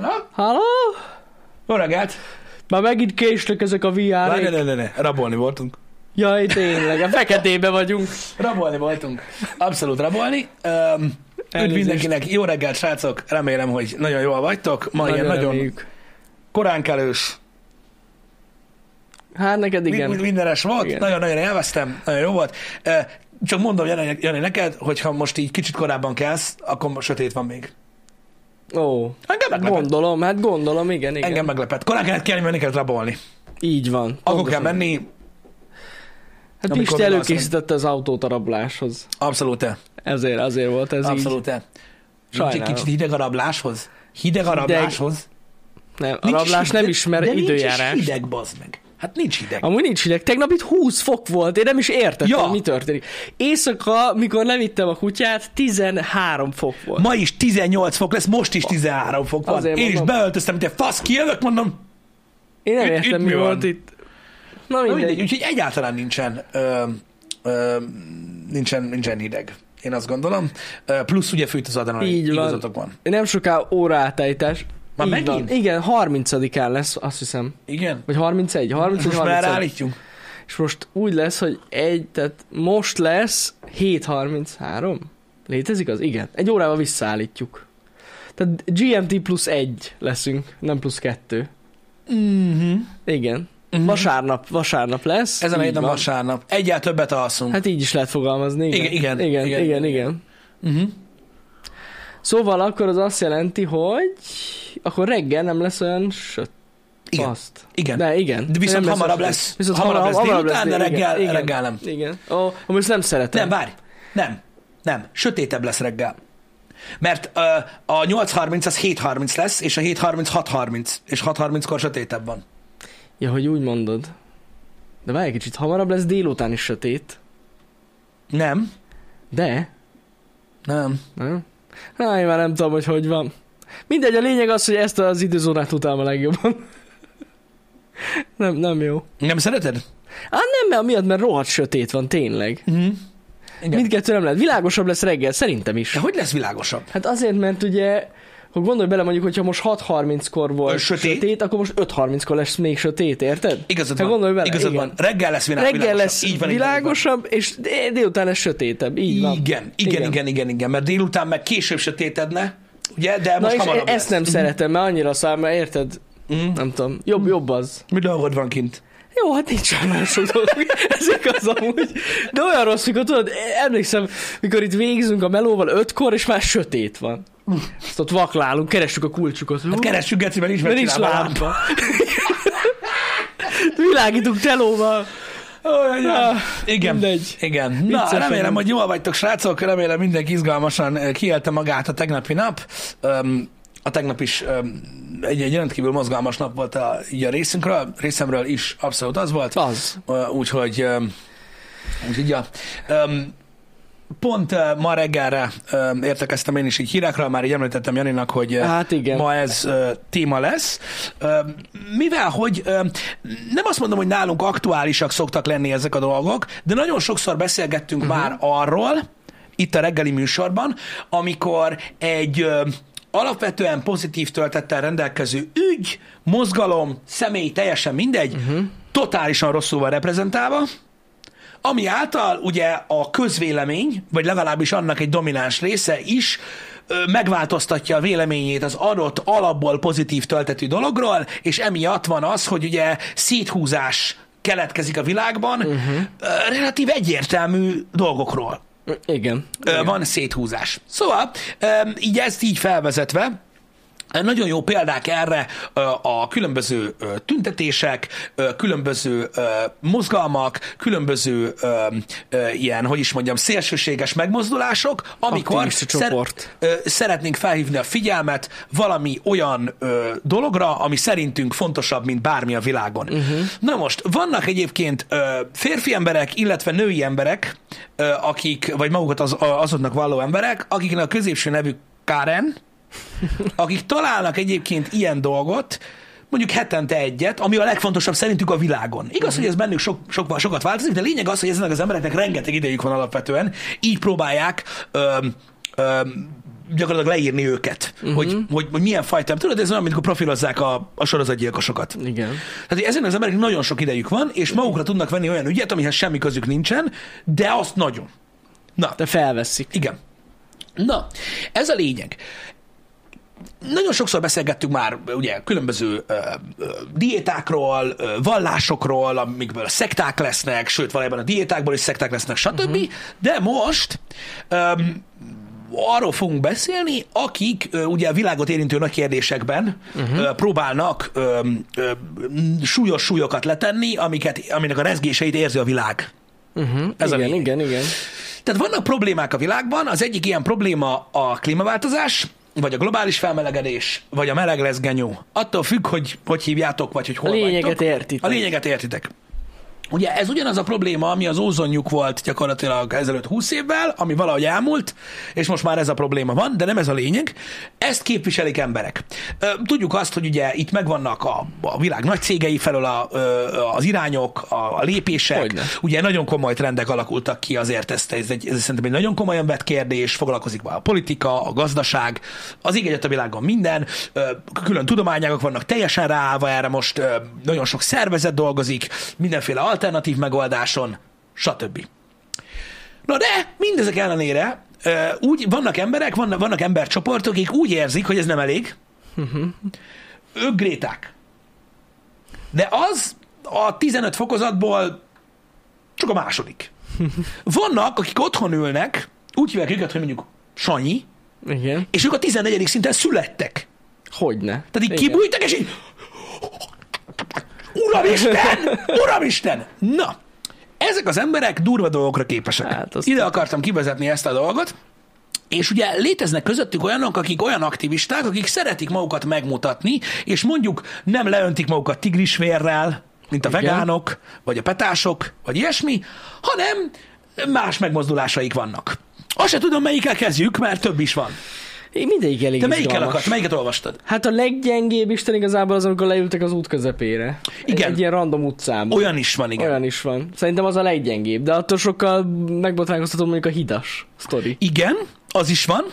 Na, Halló? jó reggelt! Már megint késtek ezek a Várj, ne, ne, ne, ne, rabolni voltunk. Jaj, tényleg, a feketébe vagyunk. Rabolni voltunk. Abszolút rabolni. Um, üdv mindenkinek, jó reggelt, srácok! Remélem, hogy nagyon jól vagytok. Ma ilyen nagyon reméljük. koránkelős, Hát neked igen. igen. mindenes volt. Igen. Nagyon-nagyon élveztem, nagyon jó volt. Csak mondom, Jani, Jani, neked, hogyha most így kicsit korábban kelsz, akkor sötét van még. Ó, Engem hát meglepett. gondolom, hát gondolom, igen, igen. Engem meglepett. Korán kellett kelni, menni kellett rabolni. Így van. Akkor kell menni, Hát Pisti előkészítette az autót a rabláshoz. abszolút. Ezért, azért volt ez így. Abszolút. Nincs egy kicsit hideg a rabláshoz? Hideg a rabláshoz? Nem, a Nincs rablás hideg, nem ismer de nincs időjárás. is hideg, bazd meg. Hát nincs hideg. Amúgy nincs hideg. Tegnap itt 20 fok volt, én nem is értettem, Ja. mi történik. Éjszaka, mikor levittem a kutyát, 13 fok volt. Ma is 18 fok lesz, most is 13 fok van. Azért Én is mondom. beöltöztem, mint egy fasz, kijövök, mondom. Én nem Itt- értem, itt mi mi van? volt itt. Na Na mindegy. mindegy, úgyhogy egyáltalán nincsen, ö, ö, nincsen, nincsen hideg. Én azt gondolom. Plusz ugye fűt az adrenalin. Így van. Igazatok van. Nem soká óraátállítás. Már Így megint? Van. Igen, 30-án lesz, azt hiszem. Igen. Vagy 31, 30 vagy Most már 31. állítjunk. És most úgy lesz, hogy egy, tehát most lesz 7.33. Létezik az? Igen. Egy órával visszaállítjuk. Tehát GMT plusz egy leszünk, nem plusz kettő. Mm-hmm. Igen. Mhm. Vasárnap, vasárnap lesz. Ezen a héten vasárnap. Egyel többet alszunk. Hát így is lehet fogalmazni. Igen, Igen, igen, igen, igen, igen. igen, igen. igen. Uh-huh. Szóval akkor az azt jelenti, hogy akkor reggel nem lesz olyan söt. Igen. Azt. Igen. De igen. De viszont Nem hamarabb lesz. sötét. Viszont Hamarabb lesz délután, de igen, reggel- igen, reggel nem. Igen. Ó, most nem szeretem. Nem, várj. Nem. Nem. Sötétebb lesz reggel. Mert ö, a 8.30 az 7.30 lesz, és a 7.30 6.30, és 6.30-kor sötétebb van. Ja, hogy úgy mondod. De várj egy kicsit, hamarabb lesz délután is sötét. Nem. De, Nem. nem? Na, én már nem tudom, hogy hogy van. Mindegy, a lényeg az, hogy ezt az időzónát utálom a legjobban. nem, nem jó. Nem szereted? Á, nem, mert miatt, mert rohadt sötét van, tényleg. Uh-huh. Igen. Mindkettő nem lehet. Világosabb lesz reggel, szerintem is. De hogy lesz világosabb? Hát azért, mert ugye, ha gondolj bele mondjuk, hogyha most 6.30-kor volt sötét? sötét, akkor most 5.30-kor lesz még sötét, érted? Igazad Hát van. gondolj bele, Igazad igen. van. Reggel lesz világ, Reggel világosabb. lesz így van, így van, így van. világosabb, és dél- délután lesz sötétebb. Így van. Igen, igen, igen, igen, igen, mert délután meg később sötétedne, ugye, de Na most és hamarabb ezt lesz. nem szeretem, mert annyira szám, mert érted? Mhm. Nem tudom, jobb, jobb az. Mi dolgod van kint? Jó, hát nincs olyan nagyon sok dolog, ez igaz amúgy. De olyan rossz, mikor tudod, emlékszem, mikor itt végzünk a melóval ötkor, és már sötét van. Azt ott vaklálunk, keressük a kulcsukat. Hát keressük, Geci, mert nincs mert nincs megcsinálva a lámpa. Világítunk telóval. Ja, igen, mindegy. igen. Na, Vicces remélem, hogy jól vagytok, srácok, remélem mindenki izgalmasan eh, kiélte magát a tegnapi nap. Um, a tegnap is um, egy, egy rendkívül mozgalmas nap volt a, így a részünkről, részemről is abszolút az volt. Az. Úgyhogy, úgyhogy ja. Um, Pont uh, ma reggelre uh, értekeztem én is így hírekről, már így említettem Janinak, hogy uh, Hát igen. ma ez téma lesz. Mivel, hogy nem azt mondom, hogy nálunk aktuálisak szoktak lenni ezek a dolgok, de nagyon sokszor beszélgettünk uh-huh. már arról, itt a reggeli műsorban, amikor egy alapvetően pozitív töltettel rendelkező ügy, mozgalom, személy, teljesen mindegy, uh-huh. totálisan rosszul van reprezentálva, ami által ugye a közvélemény, vagy legalábbis annak egy domináns része is megváltoztatja a véleményét az adott alapból pozitív töltetű dologról, és emiatt van az, hogy ugye széthúzás keletkezik a világban uh-huh. relatív egyértelmű dolgokról. Igen. Van széthúzás. Szóval így ezt így felvezetve, nagyon jó példák erre a különböző tüntetések, különböző mozgalmak, különböző ilyen, hogy is mondjam, szélsőséges megmozdulások, amikor ö, szeretnénk felhívni a figyelmet valami olyan dologra, ami szerintünk fontosabb, mint bármi a világon. Uh-huh. Na most, vannak egyébként férfi emberek, illetve női emberek, akik, vagy magukat az, azoknak valló emberek, akiknek a középső nevük Karen, akik találnak egyébként ilyen dolgot, mondjuk hetente egyet, ami a legfontosabb szerintük a világon. Igaz, uh-huh. hogy ez bennük sok, sok, sokat változik, de lényeg az, hogy ezeknek az embereknek rengeteg idejük van alapvetően, így próbálják ö, ö, gyakorlatilag leírni őket, uh-huh. hogy, hogy, hogy milyen fajta. Tudod, ez olyan, mint amikor profilozzák a, a sorozatgyilkosokat. Igen. Tehát ezen az emberek nagyon sok idejük van, és magukra tudnak venni olyan ügyet, amihez semmi közük nincsen, de azt nagyon. Na, De felveszik. igen. Na, ez a lényeg. Nagyon sokszor beszélgettünk már ugye különböző ö, ö, diétákról, ö, vallásokról, amikből szekták lesznek, sőt valójában a diétákból is szekták lesznek, stb. Uh-huh. De most ö, arról fogunk beszélni, akik ö, ugye a világot érintő nagy kérdésekben uh-huh. ö, próbálnak ö, ö, súlyos súlyokat letenni, amiket, aminek a rezgéseit érzi a világ. Uh-huh. Ez a igen, lényeg. igen, igen. Tehát vannak problémák a világban, az egyik ilyen probléma a klímaváltozás, vagy a globális felmelegedés, vagy a meleg lesz genyó. Attól függ, hogy hogy hívjátok, vagy hogy A hol lényeget vagytok. értitek. A lényeget értitek. Ugye ez ugyanaz a probléma, ami az ózonjuk volt gyakorlatilag ezelőtt 20 évvel, ami valahogy elmúlt, és most már ez a probléma van, de nem ez a lényeg. Ezt képviselik emberek. Tudjuk azt, hogy ugye itt megvannak a, a világ nagy cégei felől a, az irányok, a, a lépések. Hogyne. Ugye nagyon komoly trendek alakultak ki azért, ezt, ez, egy, ez szerintem egy nagyon komolyan vett kérdés, foglalkozik vele a politika, a gazdaság, az ég a világon minden, külön tudományágok vannak teljesen ráállva erre most, nagyon sok szervezet dolgozik, mindenféle alternatív megoldáson, stb. Na de mindezek ellenére úgy vannak emberek, vannak, vannak embercsoportok, akik úgy érzik, hogy ez nem elég. Ők gréták. De az a 15 fokozatból csak a második. Vannak, akik otthon ülnek, úgy hívják őket, hogy mondjuk Sanyi, Igen. és ők a 14. szinten születtek. Hogyne. Tehát így Igen. kibújtak, és így... Uramisten! Uramisten! Na, ezek az emberek durva dolgokra képesek. Hát, Ide akartam kivezetni ezt a dolgot, és ugye léteznek közöttük olyanok, akik olyan aktivisták, akik szeretik magukat megmutatni, és mondjuk nem leöntik magukat tigrisvérrel, mint a Igen. vegánok, vagy a petások, vagy ilyesmi, hanem más megmozdulásaik vannak. Azt se tudom, melyikkel kezdjük, mert több is van. Én mindegyik elég Te melyikkel akart, melyiket olvastad? Hát a leggyengébb Isten igazából az, amikor leültek az út közepére. Igen. Egy, egy ilyen random utcában. Olyan is van, igen. Olyan is van. Szerintem az a leggyengébb, de attól sokkal megbotránkoztató mondjuk a hidas sztori. Igen, az is van.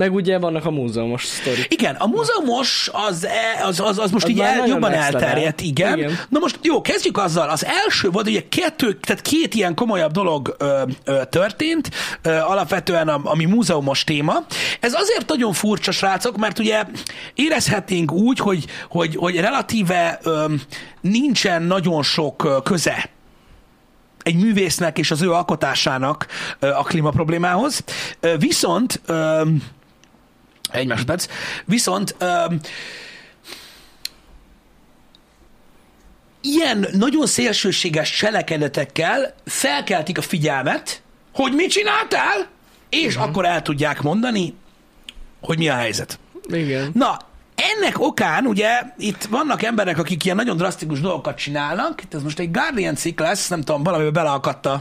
Meg ugye vannak a múzeumos sztori. Igen, a múzeumos az, e- az, az, az most Az így el, jobban elterjedt, igen. Igen. Na most jó, kezdjük azzal. Az első volt, ugye kettő, tehát két ilyen komolyabb dolog ö, ö, történt, ö, alapvetően a, ami múzeumos téma. Ez azért nagyon furcsa, srácok, mert ugye érezhetnénk úgy, hogy, hogy, hogy relatíve ö, nincsen nagyon sok köze egy művésznek és az ő alkotásának a klímaproblémához. Ö, Viszont egy másodperc. Viszont öm, ilyen nagyon szélsőséges cselekedetekkel felkeltik a figyelmet, hogy mit csináltál, és uh-huh. akkor el tudják mondani, hogy mi a helyzet. Igen. Na, ennek okán ugye itt vannak emberek, akik ilyen nagyon drasztikus dolgokat csinálnak. Itt ez most egy Guardian cikk lesz, nem tudom, valamiben beleakadta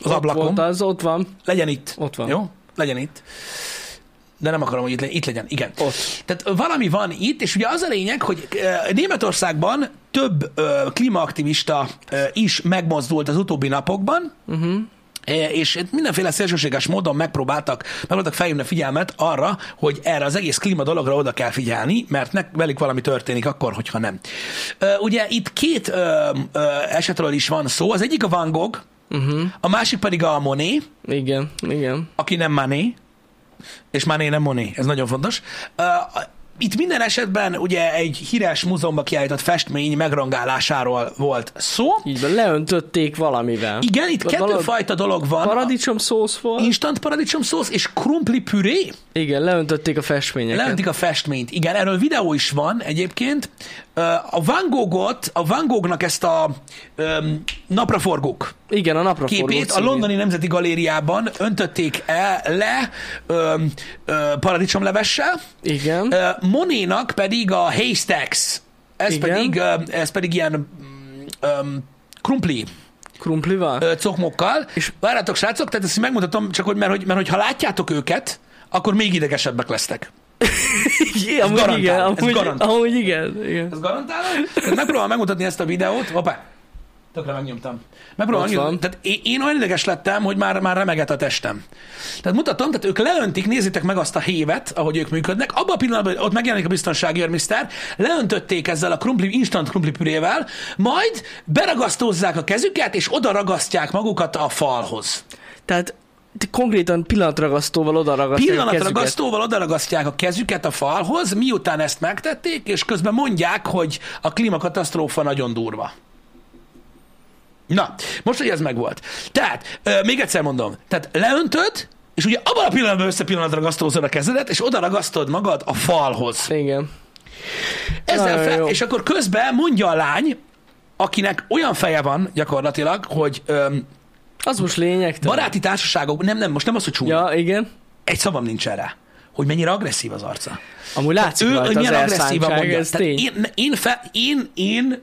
az ott ablakon. Volt az, ott van. Legyen itt. Ott van. Jó? Legyen itt. De nem akarom, hogy itt, le- itt legyen. Igen. Ott. Tehát valami van itt, és ugye az a lényeg, hogy Németországban több ö, klímaaktivista ö, is megmozdult az utóbbi napokban, uh-huh. és mindenféle szélsőséges módon megpróbáltak, megpróbáltak felhívni a figyelmet arra, hogy erre az egész klíma dologra oda kell figyelni, mert ne, velük valami történik akkor, hogyha nem. Ugye itt két ö, ö, esetről is van szó, az egyik a Van Gogh, uh-huh. a másik pedig a Monet, Igen, igen. aki nem Mané, és Mané nem Moné, ez nagyon fontos. Uh, itt minden esetben ugye egy híres múzeumban kiállított festmény megrangálásáról volt szó. Így van, leöntötték valamivel. Igen, itt Vagy kettő valami- fajta dolog van. Paradicsom szósz volt. Instant paradicsom szósz és krumpli püré. Igen, leöntötték a festményeket. Leöntik a festményt. Igen, erről videó is van egyébként. A Van Goghot, a Van Goghnak ezt a um, napraforgók Igen, a napra képét a. Londoni Nemzeti Galériában öntötték el le ö, ö, paradicsomlevessel, Igen. Ö, Monénak pedig a Haystacks, ez Igen. pedig, ö, ez pedig ilyen öm, krumpli Krumplival? ö, cokmokkal. És várjátok, srácok, tehát ezt megmutatom, csak hogy, mert, hogy, mert hogy ha látjátok őket, akkor még idegesebbek lesztek. Igen, amúgy garantál, igen, ez amúgy, amúgy igen, igen. Ez garantálom? Megpróbálom megmutatni ezt a videót. Hoppá! Tökre megnyomtam. Megpróbálom Ott van. Tehát én, én olyan ideges lettem, hogy már, már remeget a testem. Tehát mutatom, tehát ők leöntik, nézzétek meg azt a hévet, ahogy ők működnek. Abban a pillanatban, ott megjelenik a biztonsági őrmiszter, leöntötték ezzel a krumpli, instant krumplipürével, majd beragasztózzák a kezüket, és oda ragasztják magukat a falhoz. Tehát konkrétan pillanatragasztóval oda ragasztják a kezüket. Pillanatragasztóval odaragasztják a kezüket a falhoz, miután ezt megtették, és közben mondják, hogy a klímakatasztrófa nagyon durva. Na, most, hogy ez megvolt. Tehát, ö, még egyszer mondom, tehát leöntöd, és ugye abban a pillanatban összepillanatragasztózod a kezedet, és oda ragasztod magad a falhoz. Igen. Ezzel Nagyon fel, jó. és akkor közben mondja a lány, akinek olyan feje van gyakorlatilag, hogy öm, Az most lényegtelen. baráti társaságok, nem, nem, most nem az, hogy csúnya, Ja, igen. egy szavam nincs erre, hogy mennyire agresszív az arca. Amúgy látszik ő, rajta hogy az milyen agresszívan elszántság, mondja. ez Tehát tény. én, én, fe, én, én,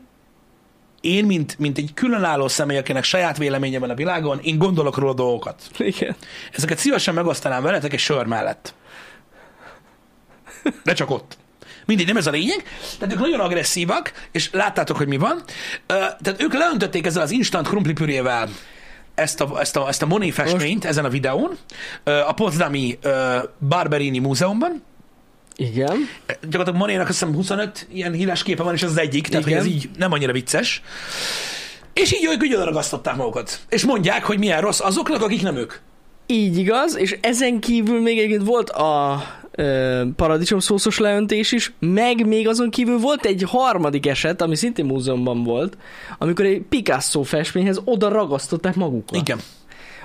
én mint, mint egy különálló személy, akinek saját véleménye van a világon, én gondolok róla dolgokat. Igen. Ezeket szívesen megosztanám veletek egy sör mellett. De csak ott. Mindig nem ez a lényeg. Tehát ők nagyon agresszívak, és láttátok, hogy mi van. Tehát ők leöntötték ezzel az instant krumplipürével ezt a, ezt a, ezt a Monet festményt ezen a videón a Potsdami Barberini Múzeumban. Igen. Gyakorlatilag Monénak azt hiszem 25 ilyen híres képe van, és az egyik, tehát Igen. hogy ez így nem annyira vicces. És így ők úgy ragasztották magukat. És mondják, hogy milyen rossz azoknak, akik nem ők. Így igaz, és ezen kívül még egyébként volt a ö, paradicsomszószos leöntés is, meg még azon kívül volt egy harmadik eset, ami szintén múzeumban volt, amikor egy Picasso festményhez oda ragasztották magukat. Igen.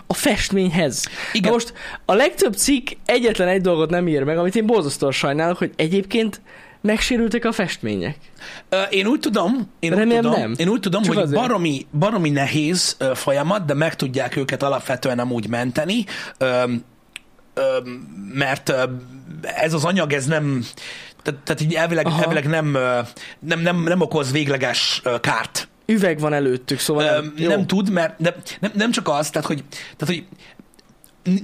A festményhez. Igen. Na most a legtöbb cikk egyetlen egy dolgot nem ír meg, amit én borzasztóan sajnálok, hogy egyébként megsérültek a festmények. Én úgy tudom, én úgy Remélem tudom, nem. én úgy tudom Csak hogy azért. baromi, baromi nehéz folyamat, de meg tudják őket alapvetően amúgy menteni, mert ez az anyag, ez nem, tehát, tehát így elvileg, Aha. elvileg nem, nem, nem, nem okoz végleges kárt. Üveg van előttük, szóval Ö, nem, jó. nem tud, mert de, nem, nem csak az, tehát hogy, tehát, hogy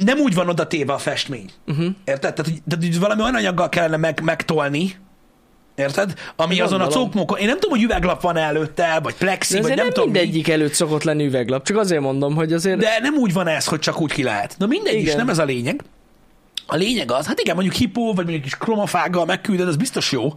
nem úgy van oda téve a festmény. Uh-huh. Érted? Tehát, hogy, tehát, hogy valami olyan anyaggal kellene meg, megtolni, Érted? Ami azon a Gondolom. cokmokon. Én nem tudom, hogy üveglap van előtte, vagy plexi, De vagy nem, nem, tudom. mi. mindegyik előtt szokott lenni üveglap, csak azért mondom, hogy azért... De nem úgy van ez, hogy csak úgy ki lehet. Na mindegy is, Igen. nem ez a lényeg. A lényeg az, hát igen, mondjuk hipó, vagy mondjuk kis kromafággal megküldöd, az biztos jó,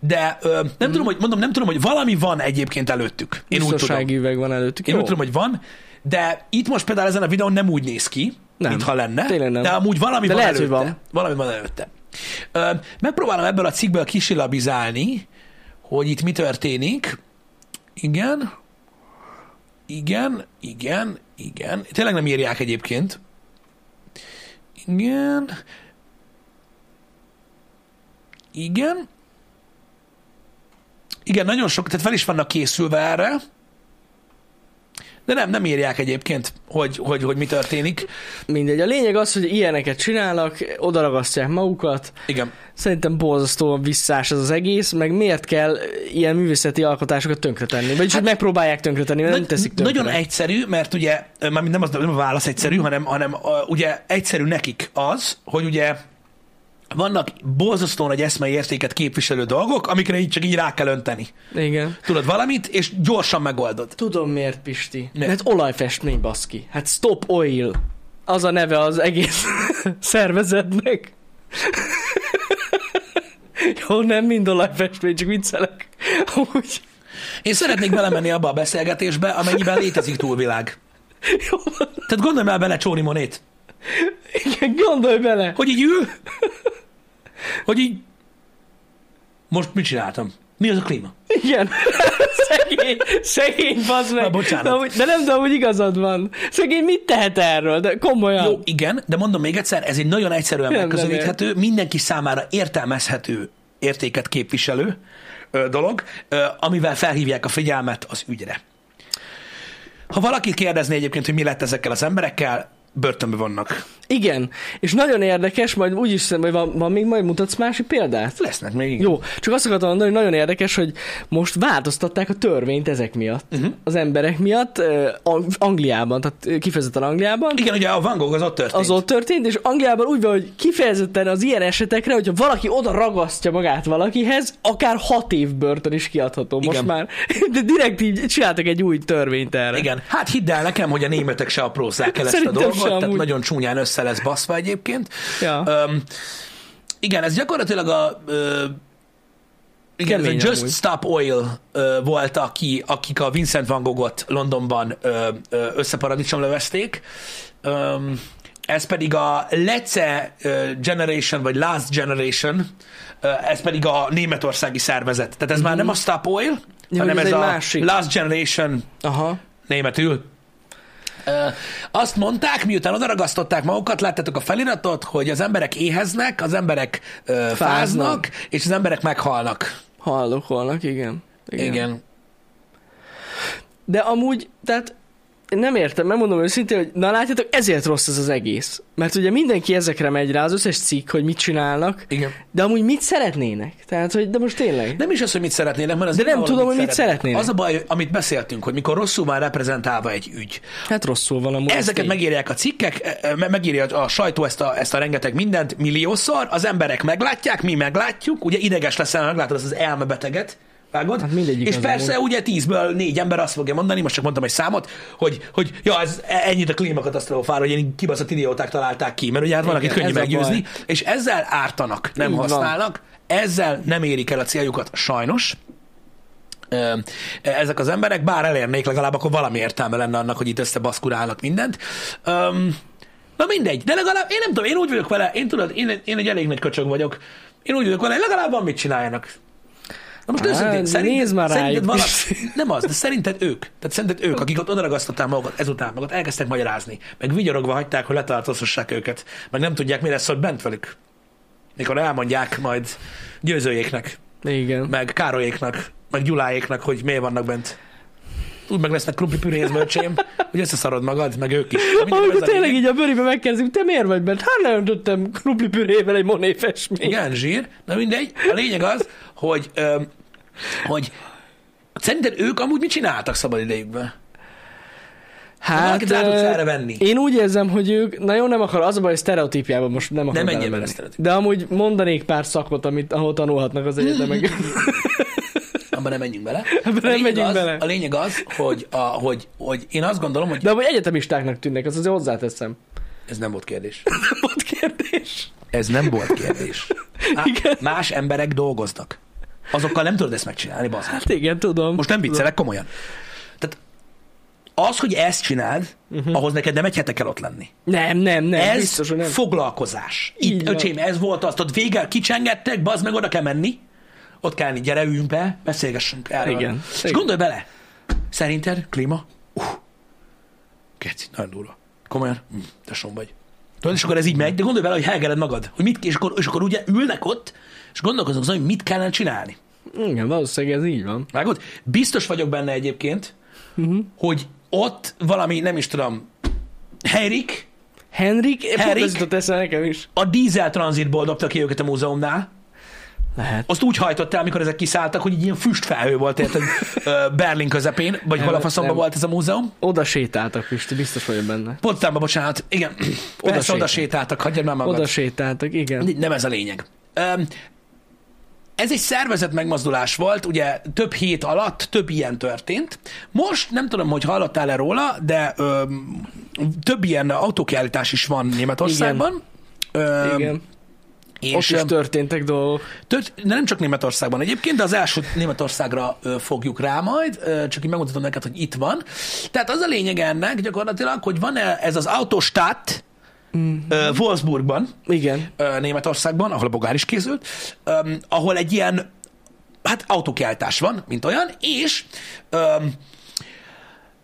de ö, nem tudom, hogy mondom, nem tudom, hogy valami van egyébként előttük. Én úgy tudom. Üveg van előttük. Én Jó. úgy tudom, hogy van, de itt most például ezen a videón nem úgy néz ki, Nem. mintha lenne, Tényleg nem. de amúgy valami De van lehet, előtte. van. Valami van előtte. Ö, megpróbálom ebből a cikkből kisilabizálni, hogy itt mi történik. Igen. Igen, igen, igen. Tényleg nem írják egyébként. Igen. Igen. Igen, nagyon sok, tehát fel is vannak készülve erre, de nem, nem írják egyébként, hogy, hogy, hogy mi történik. Mindegy. A lényeg az, hogy ilyeneket csinálnak, odaragasztják magukat. Igen. Szerintem borzasztóan visszás ez az egész, meg miért kell ilyen művészeti alkotásokat tönkretenni? Vagyis, hát, hogy megpróbálják tönkretenni, mert nem Nagy- teszik tönkre. Nagyon egyszerű, mert ugye, nem, az, nem a válasz egyszerű, hanem, hanem ugye egyszerű nekik az, hogy ugye vannak borzasztó nagy eszmei értéket képviselő dolgok, amikre így csak így rá kell önteni. Igen. Tudod valamit, és gyorsan megoldod. Tudom miért, Pisti. Miért? Mert olajfestmény, baszki. Hát Stop Oil. Az a neve az egész szervezetnek. Jó, nem mind olajfestmény, csak viccelek. Úgy. Én szeretnék belemenni abba a beszélgetésbe, amennyiben létezik túlvilág. Jó. Tehát gondolj már bele Csóri Monét, igen, gondolj bele. hogy így ül, hogy így most mit csináltam? Mi az a klíma? Igen. szegény, szegény, bazd meg. Na, bocsánat. De, de nem, de amúgy igazad van. Szegény mit tehet erről? De komolyan. Jó, igen, de mondom még egyszer, ez egy nagyon egyszerűen Nem, nem megközelíthető, mindenki számára értelmezhető értéket képviselő ö, dolog, ö, amivel felhívják a figyelmet az ügyre. Ha valaki kérdezné egyébként, hogy mi lett ezekkel az emberekkel, börtönbe vannak. Igen, és nagyon érdekes, majd úgyis szerintem, hogy van, van még, majd mutatsz másik példát? Lesznek még. igen. Jó, csak azt akartam mondani, hogy nagyon érdekes, hogy most változtatták a törvényt ezek miatt. Uh-huh. Az emberek miatt, Angliában, tehát kifejezetten Angliában. Igen, ugye a Van Gogh az ott történt. Az ott történt, és Angliában úgy van, hogy kifejezetten az ilyen esetekre, hogyha valaki oda ragasztja magát valakihez, akár hat év börtön is kiadható most Igen. már. De direkt így csináltak egy új törvényt erre. Igen, hát hidd el nekem, hogy a németek se aprózzák el ezt a dolgot, tehát nagyon csúnyán össze lesz baszva egyébként. Ja. Öm, igen, ez gyakorlatilag a ö, igen, ez a Kemény Just amúgy. Stop Oil ö, volt, aki, akik a Vincent van Goghot Londonban ö, ö, összeparadicsom levezték. Öm, ez pedig a Lece Generation, vagy Last Generation, ö, ez pedig a németországi szervezet. Tehát ez már nem a Stop Oil, Mhm. Ja, hanem ez, ez a másik. Last Generation Aha. németül. Azt mondták, miután odaragasztották magukat, láttátok a feliratot, hogy az emberek éheznek, az emberek fáznak, Fáznak. és az emberek meghalnak. Hallokolnak, igen. igen. Igen. Igen. De amúgy, tehát nem értem, megmondom őszintén, hogy na látjátok, ezért rossz ez az egész. Mert ugye mindenki ezekre megy rá, az összes cikk, hogy mit csinálnak, Igen. de amúgy mit szeretnének? Tehát, hogy de most tényleg. Nem is az, hogy mit szeretnének, mert az De nem tudom, hogy mit szeretnének. Az a baj, amit beszéltünk, hogy mikor rosszul van reprezentálva egy ügy, Hát rosszul van amúgy. ez Ezeket megírják a cikkek, e, me- megírja a sajtó ezt a, ezt a rengeteg mindent milliószor, az emberek meglátják, mi meglátjuk, ugye ideges leszel, meglátod azt az elmebeteget, vágod? Hát mindegyik És persze amúgy. ugye tízből négy ember azt fogja mondani, most csak mondtam egy számot, hogy, hogy ja, ez ennyit a klímakatasztrófára, hogy ilyen kibaszott idióták találták ki, mert ugye hát van, akit Igen, könnyű meggyőzni, baj. és ezzel ártanak, nem Így van. használnak, ezzel nem érik el a céljukat sajnos, ezek az emberek, bár elérnék legalább, akkor valami értelme lenne annak, hogy itt összebaszkurálnak mindent. Öm, na mindegy, de legalább, én nem tudom, én úgy vagyok vele, én tudod, én, én egy elég nagy köcsög vagyok, én úgy vagyok vele, legalább van mit csináljanak. Na most őszintén, nézd szerinted, már szerinted is. nem az, de szerinted ők, tehát szerinted ők, akik ott odaragasztották magukat ezután, magukat elkezdtek magyarázni, meg vigyorogva hagyták, hogy letartóztassák őket, meg nem tudják, mi lesz ott bent velük. Mikor elmondják majd győzőjéknek, Igen. meg Károlyéknak, meg Gyuláéknak, hogy miért vannak bent. Úgy meg lesznek krumpli püréhez, bölcsém, hogy összeszarod magad, meg ők is. Amikor tényleg így a bőribe megkérdezik, te miért vagy bent? Hát leöntöttem krupli pürével egy moné festményt. Igen, zsír. Na mindegy. A lényeg az, hogy, öm, hogy szerinted ők amúgy mit csináltak szabad idejükben? Hát, venni. Én úgy érzem, hogy ők nagyon nem akar, az a baj, hogy sztereotípiában most nem akar menjél belemenni. bele. De amúgy mondanék pár szakot, amit, ahol tanulhatnak az egyetemek. Abban nem menjünk bele. Ebben A nem megyünk az, bele. A lényeg az, hogy, a, hogy, hogy én azt gondolom, hogy De amúgy egyetemistáknak tűnnek, azt azért hozzáteszem. ez nem volt kérdés. Volt kérdés. Ez nem volt kérdés. Á, Igen. más emberek dolgoznak. Azokkal nem tudod ezt megcsinálni, bazd. Hát igen, tudom. Most nem viccelek, komolyan. Tehát az, hogy ezt csináld, uh-huh. ahhoz neked nem egy hete kell ott lenni. Nem, nem, nem. Ez biztos, nem. foglalkozás. Itt, öcsém, ez volt azt, ott végel kicsengettek, bazd meg, oda kell menni, ott kell menni, gyere, üljünk be, beszélgessünk erről. Igen. És Igen. gondolj bele, szerinted klíma? Uh, keci, nagyon durva. Komolyan? Hm, tesom vagy. Tudod, és akkor ez így megy, de gondolj bele, hogy helgeled magad, hogy mit, és akkor, és akkor ugye ülnek ott, és gondolkoznak azon, hogy mit kellene csinálni. Igen, valószínűleg ez így van. Vágod? Biztos vagyok benne egyébként, uh-huh. hogy ott valami, nem is tudom, Henrik Henrik, Henrik? Pont ez nekem is. a dízel tranzitból dobta ki őket a múzeumnál. Lehet. Azt úgy hajtott el, amikor ezek kiszálltak, hogy így ilyen füstfelhő volt, érted, Berlin közepén, vagy hol a nem. volt ez a múzeum. Oda sétáltak, Pisti, biztos vagyok benne. Potsdamban, bocsánat, igen. Oda Persze, oda sétáltak. sétáltak, hagyjad már magad. Oda sétáltak, igen. Nem ez a lényeg. Ez egy szervezett megmozdulás volt, ugye több hét alatt több ilyen történt. Most nem tudom, hogy hallottál-e róla, de öm, több ilyen autókiállítás is van Németországban. Öm, Igen. És, Ott is történtek dolgok. Tört, de nem csak Németországban egyébként, de az első Németországra ö, fogjuk rá majd, ö, csak így megmutatom neked, hogy itt van. Tehát az a lényeg ennek gyakorlatilag, hogy van ez az Autostadt ö, Wolfsburgban, Igen. ö, Németországban, ahol a bogár is készült, öm, ahol egy ilyen hát autókiáltás van, mint olyan, és öm,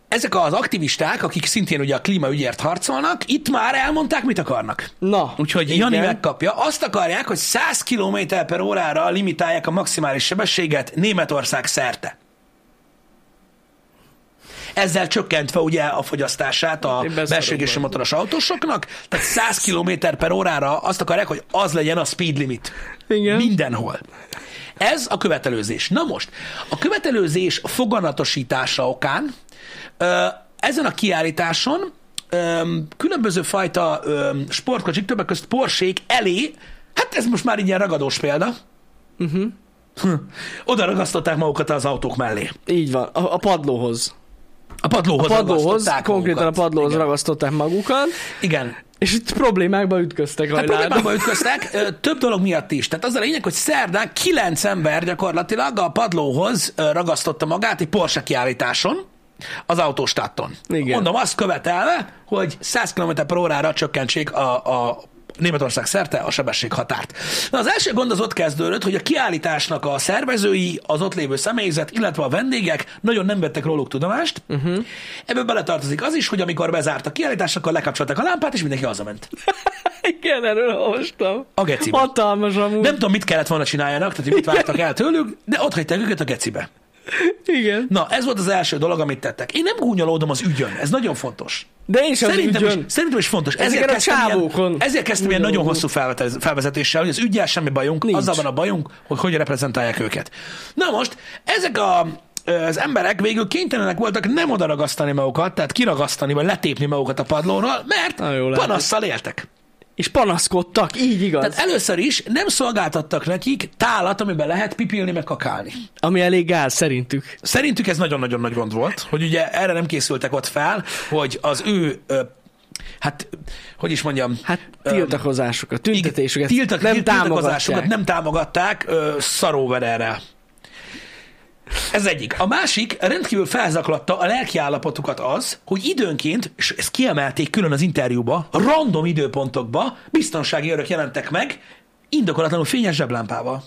ezek az aktivisták, akik szintén ugye a klímaügyért harcolnak, itt már elmondták, mit akarnak. Na, Úgyhogy igen. Jani megkapja. Azt akarják, hogy 100 km per órára limitálják a maximális sebességet Németország szerte. Ezzel csökkentve ugye a fogyasztását a Én beszarok belső égésű rajta. motoros autósoknak, tehát 100 km per órára azt akarják, hogy az legyen a speed limit. Igen. Mindenhol. Ez a követelőzés. Na most, a követelőzés foganatosítása okán ezen a kiállításon különböző fajta sportkocsik, többek között Porsék elé, hát ez most már így ilyen ragadós példa, uh-huh. oda ragasztották magukat az autók mellé. Így van, a, a padlóhoz. A padlóhoz, A padlóhoz, konkrétan magukat. a padlóhoz Igen. ragasztották magukat, Igen. és itt problémákba ütköztek hajládba. problémába ütköztek, több dolog miatt is. Tehát az a lényeg, hogy szerdán kilenc ember gyakorlatilag a padlóhoz ragasztotta magát egy Porsche kiállításon, az autóstáton. Igen. Mondom, azt követelve, hogy 100 km per órára csökkentsék a, a Németország szerte a sebességhatárt. Na, az első gond az ott kezdődött, hogy a kiállításnak a szervezői, az ott lévő személyzet, illetve a vendégek nagyon nem vettek róluk tudomást. Uh-huh. Ebből beletartozik az is, hogy amikor bezárt a kiállítás, akkor lekapcsolták a lámpát, és mindenki hazament. Igen, erről olvastam. A gecibe. Hatalmas amúgy. Nem tudom, mit kellett volna csináljanak, tehát mit vártak el tőlük, de ott hagyták őket a gecibe. Igen. Na, ez volt az első dolog, amit tettek. Én nem gúnyolódom az ügyön, ez nagyon fontos. De én sem Szerintem is, ügyön. szerintem is fontos. Ezeken a kezdtem csávókon ilyen, ezért kezdtem ilyen nagyon hosszú felvezetéssel, hogy az ügyel semmi bajunk, Nincs. azzal van a bajunk, hogy hogy reprezentálják őket. Na most, ezek a az emberek végül kénytelenek voltak nem oda ragasztani magukat, tehát kiragasztani, vagy letépni magukat a padlóról, mert panasszal éltek. És panaszkodtak, így igaz. Tehát először is nem szolgáltattak nekik tálat, amiben lehet pipilni, meg kakálni. Ami elég gáz szerintük. Szerintük ez nagyon-nagyon nagy gond volt, hogy ugye erre nem készültek ott fel, hogy az ő, ö, hát, hogy is mondjam, Hát tiltakozásokat, tüntetéseket tiltak, nem tiltakozásokat nem támogatták ö, szaróvererrel. Ez egyik. A másik rendkívül felzaklatta a lelkiállapotukat az, hogy időnként, és ezt kiemelték külön az interjúba, random időpontokba biztonsági örök jelentek meg, indokolatlanul fényes zseblámpával.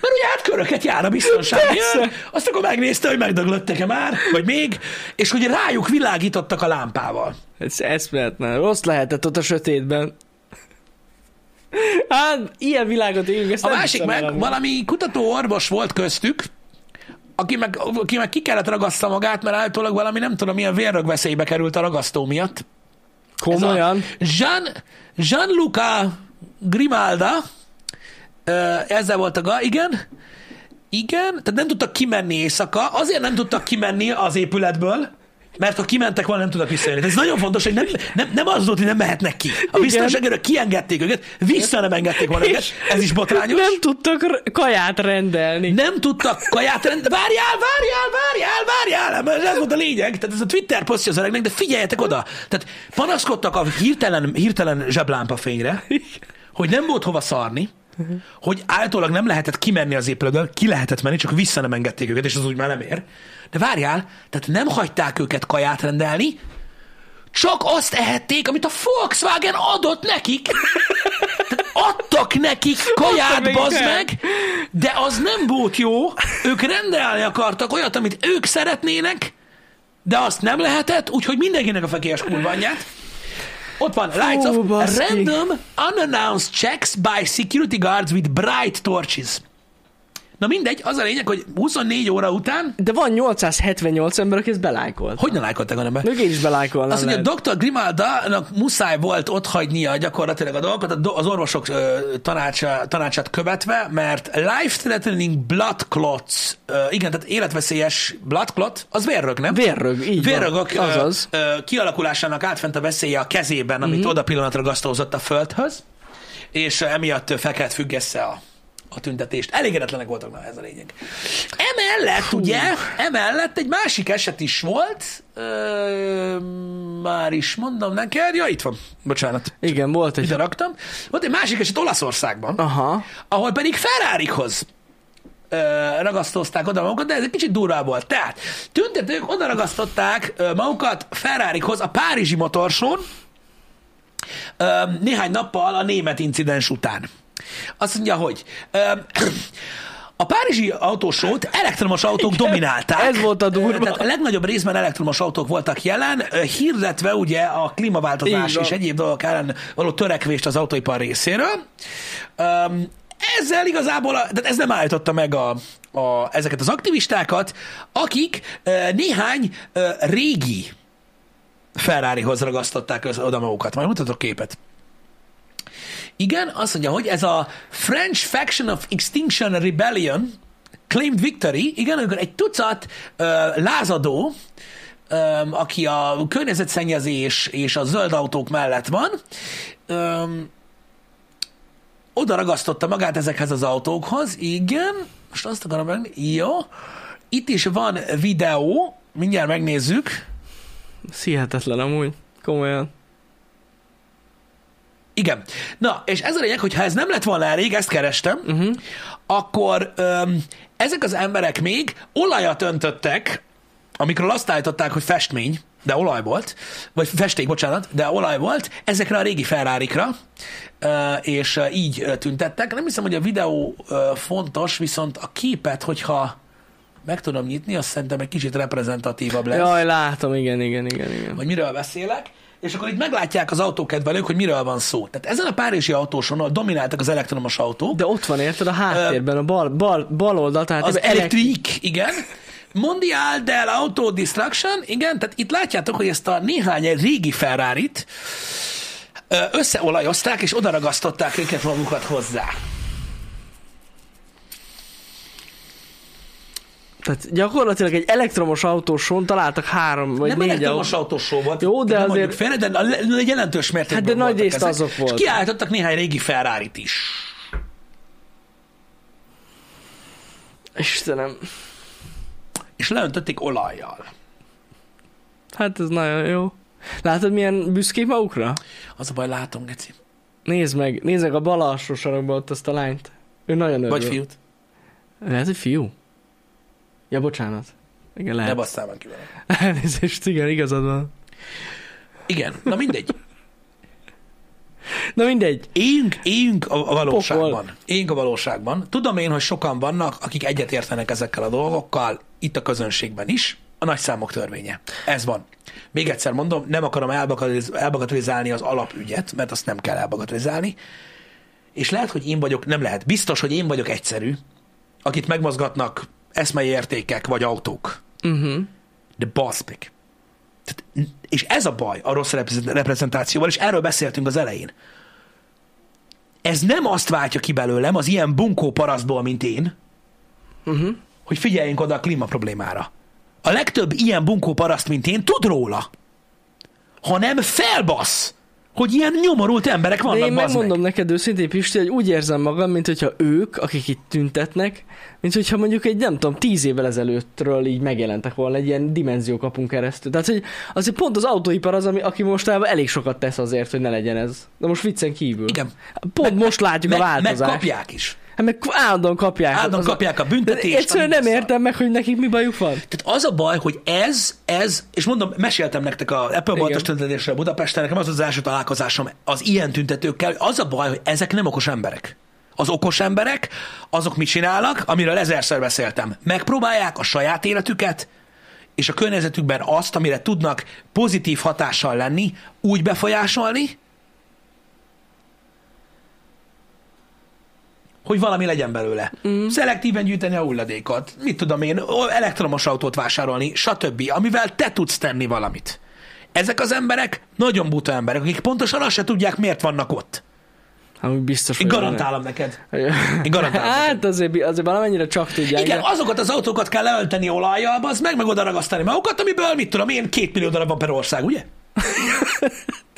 Mert ugye hát köröket jár a biztonsági őr, azt akkor megnézte, hogy megdöglöttek-e már, vagy még, és hogy rájuk világítottak a lámpával. Ez eszméletlen. Rossz lehetett ott a sötétben. Hát, ilyen világot élünk, ezt A másik meg el. valami kutató orvos volt köztük, aki meg, aki meg ki kellett ragaszta magát, mert állítólag valami nem tudom, milyen vérrögveszélybe került a ragasztó miatt. Komolyan? Jean, Gianluca Grimalda, ezzel volt a ga, igen, igen, tehát nem tudtak kimenni éjszaka, azért nem tudtak kimenni az épületből, mert ha kimentek volna, nem tudtak visszajönni. Ez nagyon fontos, hogy nem, nem, nem az volt, hogy nem mehetnek ki. A biztonságőrök kiengedték őket, vissza nem engedték volna őket. Ez is botrányos. Nem tudtak kaját rendelni. Nem tudtak kaját rend... Várjál, várjál, várjál, várjál! Mert Ez volt a lényeg. Tehát ez a Twitter posztja az öregnek, de figyeljetek oda! Tehát panaszkodtak a hirtelen, hirtelen zseblámpafényre, hogy nem volt hova szarni, hogy állítólag nem lehetett kimenni az épületből, ki lehetett menni, csak vissza nem engedték őket, és az úgy már nem ér. De várjál, tehát nem hagyták őket kaját rendelni, csak azt ehették, amit a Volkswagen adott nekik. Adtak nekik kaját, bazd meg, de az nem volt jó. Ők rendelni akartak olyat, amit ők szeretnének, de azt nem lehetett, úgyhogy mindenkinek a fekélyes kurvanyát. Ott van, lights Fú, off, baszki. random unannounced checks by security guards with bright torches. Na mindegy, az a lényeg, hogy 24 óra után, De van 878 ember, aki ezt belájkolt. hogy ne lájkolták a ember? Még én is belájkolnám. Azt mondja, lehet. Dr. Grimalda-nak muszáj volt ott hagynia gyakorlatilag a dolgokat a do- az orvosok tanácsa, tanácsát követve, mert life-threatening blood clots, igen, tehát életveszélyes blood clot, az vérrög, nem? Vérrög, így Vérrögök van. Azaz. kialakulásának átfent a veszélye a kezében, amit Mhm. oda pillanatra gasztózott a földhöz, és emiatt fel kellett függesse a, a tüntetést. Elégedetlenek voltak, na ez a lényeg. Emellett, ugye, emellett egy másik eset is volt, ö, már is mondom neked, ja, itt van, bocsánat, Igen, volt egy... ide raktam. Volt egy másik eset Olaszországban, Aha. ahol pedig Ferrarihoz ö, ragasztozták oda magukat, de ez egy kicsit durvább volt. Tehát tüntetők oda ragasztották magukat Ferrarihoz a Párizsi motorsón néhány nappal a német incidens után. Azt mondja, hogy a párizsi autósót elektromos autók Igen, dominálták. ez volt a durva. Tehát a legnagyobb részben elektromos autók voltak jelen, hirdetve ugye a klímaváltozás van. és egyéb dolgok ellen való törekvést az autóipar részéről. Öm, ezzel igazából, de ez nem állította meg a, a, ezeket az aktivistákat, akik néhány régi Ferrarihoz ragasztották oda magukat. Majd mutatok képet. Igen, azt mondja, hogy ez a French Faction of Extinction Rebellion claimed victory, igen, amikor egy tucat ö, lázadó, ö, aki a környezetszennyezés és a zöld autók mellett van, ö, oda ragasztotta magát ezekhez az autókhoz, igen, most azt akarom megni, jó, itt is van videó, mindjárt megnézzük, Ez hihetetlen amúgy. Komolyan. Igen. Na, és ez a lényeg, hogy ha ez nem lett volna elég, ezt kerestem, uh-huh. akkor öm, ezek az emberek még olajat öntöttek, amikről azt állították, hogy festmény, de olaj volt, vagy festék, bocsánat, de olaj volt, ezekre a régi ferrari és így tüntettek. Nem hiszem, hogy a videó fontos, viszont a képet, hogyha meg tudom nyitni, azt szerintem egy kicsit reprezentatívabb lesz Jaj, látom, igen, igen, igen, igen. hogy miről beszélek, és akkor itt meglátják az autókedvelők, hogy miről van szó. Tehát ezen a párizsi autóson ahol domináltak az elektromos autók, De ott van, érted, a háttérben, a bal, bal, bal oldal, tehát az ez elek- elektrik, igen, Mondial del Auto Destruction, igen, tehát itt látjátok, hogy ezt a néhány régi ferrari összeolajozták, és odaragasztották őket magukat hozzá. Tehát gyakorlatilag egy elektromos autóson találtak három vagy nem négy elektromos autó. autós volt. Jó, de nem azért- Félre, de jelentős mértékben Hát de nagy részt ezek. azok És voltak. kiállítottak néhány régi ferrari is. Istenem. És leöntötték olajjal. Hát ez nagyon jó. Látod, milyen büszkék magukra? Az a baj, látom, Geci. Nézd meg, nézd meg a bal alsó sarokban ott azt a lányt. Ő nagyon örül. Vagy fiút. Lehet, hogy fiú? Ja, bocsánat. Igen, Ne lehet. basszál már ki vele. Elnézést, igen, igazad van. Igen, na mindegy. Na mindegy. Éljünk, éljünk a, a valóságban. Pokol. Éljünk a valóságban. Tudom én, hogy sokan vannak, akik egyetértenek ezekkel a dolgokkal, itt a közönségben is. A nagy számok törvénye. Ez van. Még egyszer mondom, nem akarom elbagatilizálni az alapügyet, mert azt nem kell elbagatilizálni. És lehet, hogy én vagyok, nem lehet, biztos, hogy én vagyok egyszerű, akit megmozgatnak eszmei értékek vagy autók. Uh-huh. De baszpik. Tehát, és ez a baj a rossz reprezent- reprezentációval, és erről beszéltünk az elején. Ez nem azt váltja ki belőlem, az ilyen bunkó parasztból, mint én, Uh-huh. hogy figyeljünk oda a klíma problémára. A legtöbb ilyen bunkó paraszt, mint én, tud róla. Hanem felbasz, hogy ilyen nyomorult emberek De vannak, én bazd megmondom meg. neked őszintén, Pisti, hogy úgy érzem magam, mint hogyha ők, akik itt tüntetnek, mint hogyha mondjuk egy, nem tudom, tíz évvel ezelőttről így megjelentek volna egy ilyen dimenziókapunk keresztül. Tehát, hogy azért pont az autóipar az, ami, aki mostában elég sokat tesz azért, hogy ne legyen ez. De most viccen kívül. Igen. Pont most látjuk a Meg, változást. megkapják is. Hát meg állandóan kapják. Állandóan Az- kapják a büntetést. Egyszerűen nem értem meg, hogy nekik mi bajuk van. Tehát az a baj, hogy ez, ez, és mondom, meséltem nektek a Apple boltos tüntetésről Budapesten, nekem az az első találkozásom az ilyen tüntetőkkel, hogy az a baj, hogy ezek nem okos emberek. Az okos emberek, azok mit csinálnak, amiről ezerszer beszéltem. Megpróbálják a saját életüket, és a környezetükben azt, amire tudnak pozitív hatással lenni, úgy befolyásolni, hogy valami legyen belőle. Mm. Szelektíven gyűjteni a hulladékot, mit tudom én, elektromos autót vásárolni, stb., amivel te tudsz tenni valamit. Ezek az emberek nagyon buta emberek, akik pontosan azt se tudják, miért vannak ott. Hát úgy biztos, Én garantálom neked. Én garantálom Hát azért, azért valamennyire csak tudják. Igen, de- azokat az autókat kell leölteni olajjal, az meg meg oda ragasztani magukat, amiből, mit tudom én, két millió darab van per ország, ugye?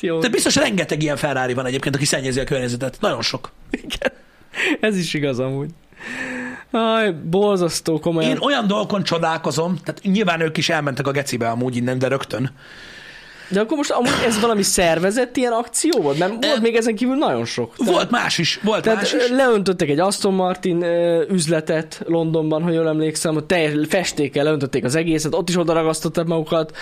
Jó. Tehát biztos rengeteg ilyen Ferrari van egyébként, aki szennyezi a környezetet. Nagyon sok. Igen. Ez is igaz amúgy. Aj, borzasztó komolyan. Én olyan dolgokon csodálkozom, tehát nyilván ők is elmentek a gecibe amúgy innen, de rögtön. De akkor most amúgy ez valami szervezett ilyen akció volt? Mert volt még ezen kívül nagyon sok. Tehát- Volt más is, volt Tehát más is. leöntöttek egy Aston Martin üzletet Londonban, ha jól emlékszem, ott teljes festékkel leöntötték az egészet, ott is oda ragasztották magukat.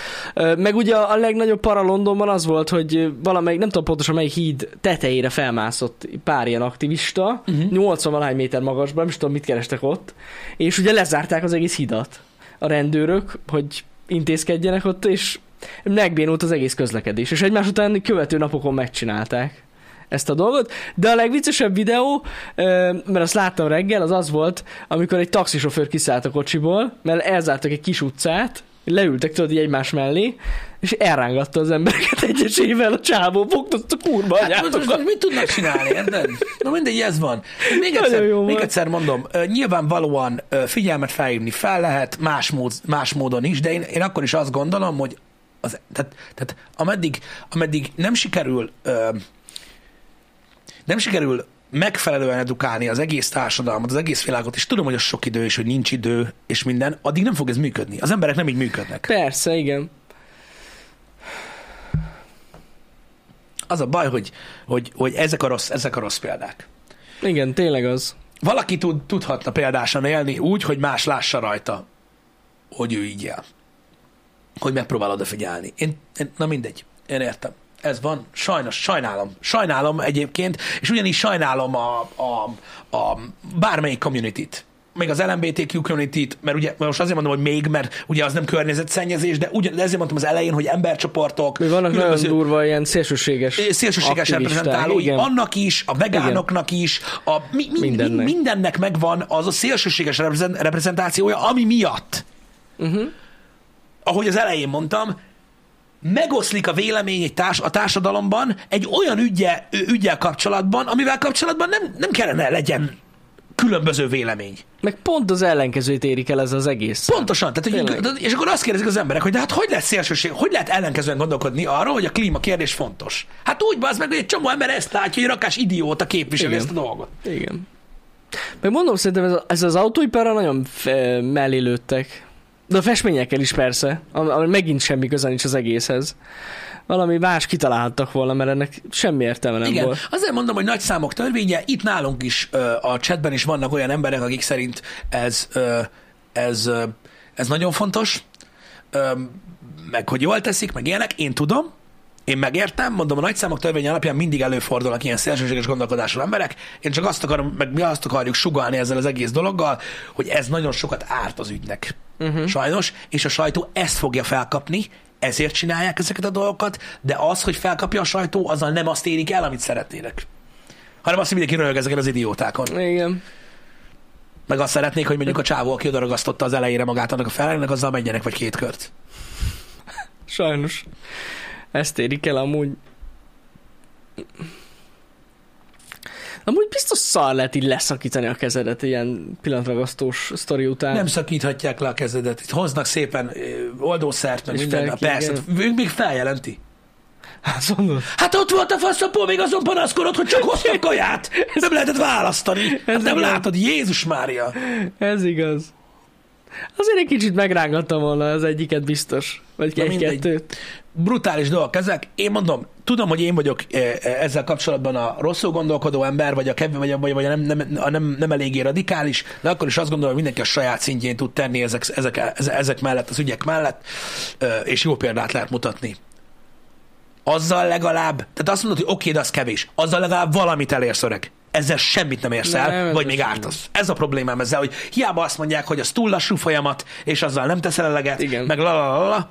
Meg ugye a legnagyobb para Londonban az volt, hogy valamelyik, nem tudom pontosan melyik híd tetejére felmászott pár ilyen aktivista, Mhm. uh-huh. 80 valahány méter magasban, nem is tudom mit kerestek ott, és ugye lezárták az egész hidat a rendőrök, hogy intézkedjenek ott, és megbénult az egész közlekedés, és egymás után követő napokon megcsinálták. ezt a dolgot, de a legviccesebb videó, mert azt láttam reggel, az az volt, amikor egy taxisofőr kiszállt a kocsiból, mert elzártak egy kis utcát, leültek tudod így egymás mellé, és elrángatta az embereket egyesével a csávó, fogtott a kurva Hát most, most, most mit tudnak csinálni, érted? Na mindegy, ez van. Még egyszer, jó még egyszer mondom, nyilvánvalóan figyelmet felhívni fel lehet, más, mód, más módon is, de én, én akkor is azt gondolom, hogy az, tehát, tehát ameddig, ameddig nem sikerül ö, nem sikerül megfelelően edukálni az egész társadalmat, az egész világot, és tudom, hogy az sok idő, és hogy nincs idő, és minden, addig nem fog ez működni. Az emberek nem így működnek. Persze, igen. Az a baj, hogy, hogy, hogy ezek, a rossz, ezek a rossz példák. Igen, tényleg az. Valaki tud, tudhatna példásan élni úgy, hogy más lássa rajta, hogy ő így él. Hogy megpróbál odafigyelni. Én, én, na mindegy, én értem. Ez van, sajnos, sajnálom. Sajnálom egyébként, és ugyanígy sajnálom a, a, a bármelyik community-t. Még az LMBTQ community mert ugye most azért mondom, hogy még, mert ugye az nem környezetszennyezés, de ugyan, de ezért mondtam az elején, hogy embercsoportok, Még vannak nagyon durva ilyen szélsőséges szélsőséges reprezentálói, igen. annak is, a vegánoknak is, a, mi, mi, mindennek. Mindennek. mindennek megvan az a szélsőséges reprezent- reprezentációja, ami miatt, Uh-huh. Ahogy az elején mondtam, megoszlik a vélemény egy társ, a társadalomban egy olyan ügye, ügyel kapcsolatban, amivel kapcsolatban nem, nem kellene legyen különböző vélemény. Meg pont az ellenkezőt érik el ez az egész. Pontosan. Tehát, hogy, és akkor azt kérdezik az emberek, hogy de hát hogy lesz szélsőség, hogy lehet ellenkezően gondolkodni arról, hogy a klímakérdés fontos? Hát úgy bazd meg, hogy egy csomó ember ezt látja, hogy rakás idióta képviseli Igen. ezt a dolgot. Igen. Meg mondom, szerintem ez, ez az autóiparra nagyon fe, mellé lőttek. De a festményekkel is persze, ami, megint semmi köze nincs az egészhez. Valami más kitalálhattak volna, mert ennek semmi értelme nem Igen, volt. azért mondom, hogy nagy számok törvénye, itt nálunk is a chatben is vannak olyan emberek, akik szerint ez, ez, ez nagyon fontos, meg hogy jól teszik, meg ilyenek, én tudom, én megértem, mondom, a nagyszámok törvény alapján mindig előfordulnak ilyen szélsőséges gondolkodású emberek. Én csak azt akarom, meg mi azt akarjuk sugalni ezzel az egész dologgal, hogy ez nagyon sokat árt az ügynek. Uh-huh. Sajnos, és a sajtó ezt fogja felkapni, ezért csinálják ezeket a dolgokat, de az, hogy felkapja a sajtó, azzal nem azt érik el, amit szeretnének. Hanem azt, hogy mindenki röhög ezeken az idiótákon. Igen. Meg azt szeretnék, hogy mondjuk a csávó, aki odaragasztotta az elejére magát annak a ferrari azzal menjenek vagy két kört. Sajnos. Ezt érik el amúgy. Amúgy biztos szar lehet így leszakítani a kezedet ilyen pillanatragasztós sztori után. Nem szakíthatják le a kezedet. Itt hoznak szépen oldószert, meg minden. mindenki, Persze, igen. ő még feljelenti. Hát mondod. Hát ott volt a faszapó, még azon panaszkodott, hogy csak hoztak kaját. Nem lehetett választani. Hát Ez nem igen. látod, Jézus Mária. Ez igaz. Azért egy kicsit megrángattam volna az egyiket biztos. Vagy egy-kettőt. brutális dolgok ezek. Én mondom, tudom, hogy én vagyok eh, eh, ezzel kapcsolatban a rosszul gondolkodó ember, vagy a, kev- vagy a, vagy a nem, nem, a nem, nem eléggé radikális, de akkor is azt gondolom, hogy mindenki a saját szintjén tud tenni ezek, ezek, ezek mellett, az ügyek mellett, eh, és jó példát lehet mutatni. Azzal legalább, tehát azt mondod, hogy oké, de az kevés. Azzal legalább valamit elérsz, öreg. Ezzel semmit nem érsz el, Nem, vagy még semmit. ártasz. Ez a problémám ezzel, hogy hiába azt mondják, hogy az túl lassú folyamat, és azzal nem teszel eleget, Igen. meg la, la, la, la.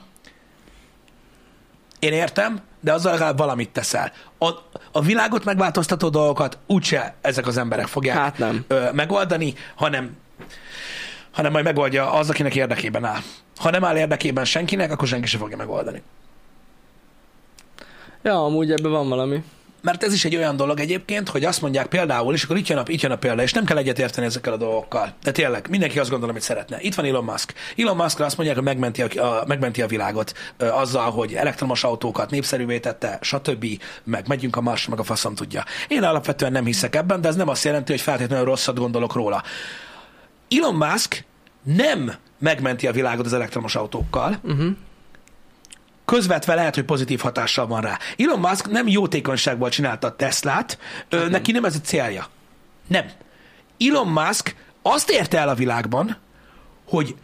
Én értem, de azzal legalább valamit teszel. A, a világot megváltoztató dolgokat úgyse ezek az emberek fogják Hát nem. Ö, megoldani, hanem, hanem majd megoldja az, akinek érdekében áll. Ha nem áll érdekében senkinek, akkor senki sem fogja megoldani. Ja, amúgy ebben van valami. Mert ez is egy olyan dolog egyébként, hogy azt mondják például, és akkor itt jön a, itt jön a példa, és nem kell egyetérteni ezekkel a dolgokkal. De tényleg, mindenki azt gondol, amit szeretne. Itt van Elon Musk. Elon Muskra azt mondják, hogy megmenti a, a, megmenti a világot ö, azzal, hogy elektromos autókat népszerűvé tette, stb. Meg megyünk a Mars, meg a faszom tudja. Én alapvetően nem hiszek ebben, de ez nem azt jelenti, hogy feltétlenül rosszat gondolok róla. Elon Musk nem megmenti a világot az elektromos autókkal, Uh-huh. Közvetve lehet, hogy pozitív hatással van rá. Elon Musk nem jótékonyságból csinálta a Teslát, ö, neki nem ez a célja. Nem. Elon Musk azt érte el a világban, hogy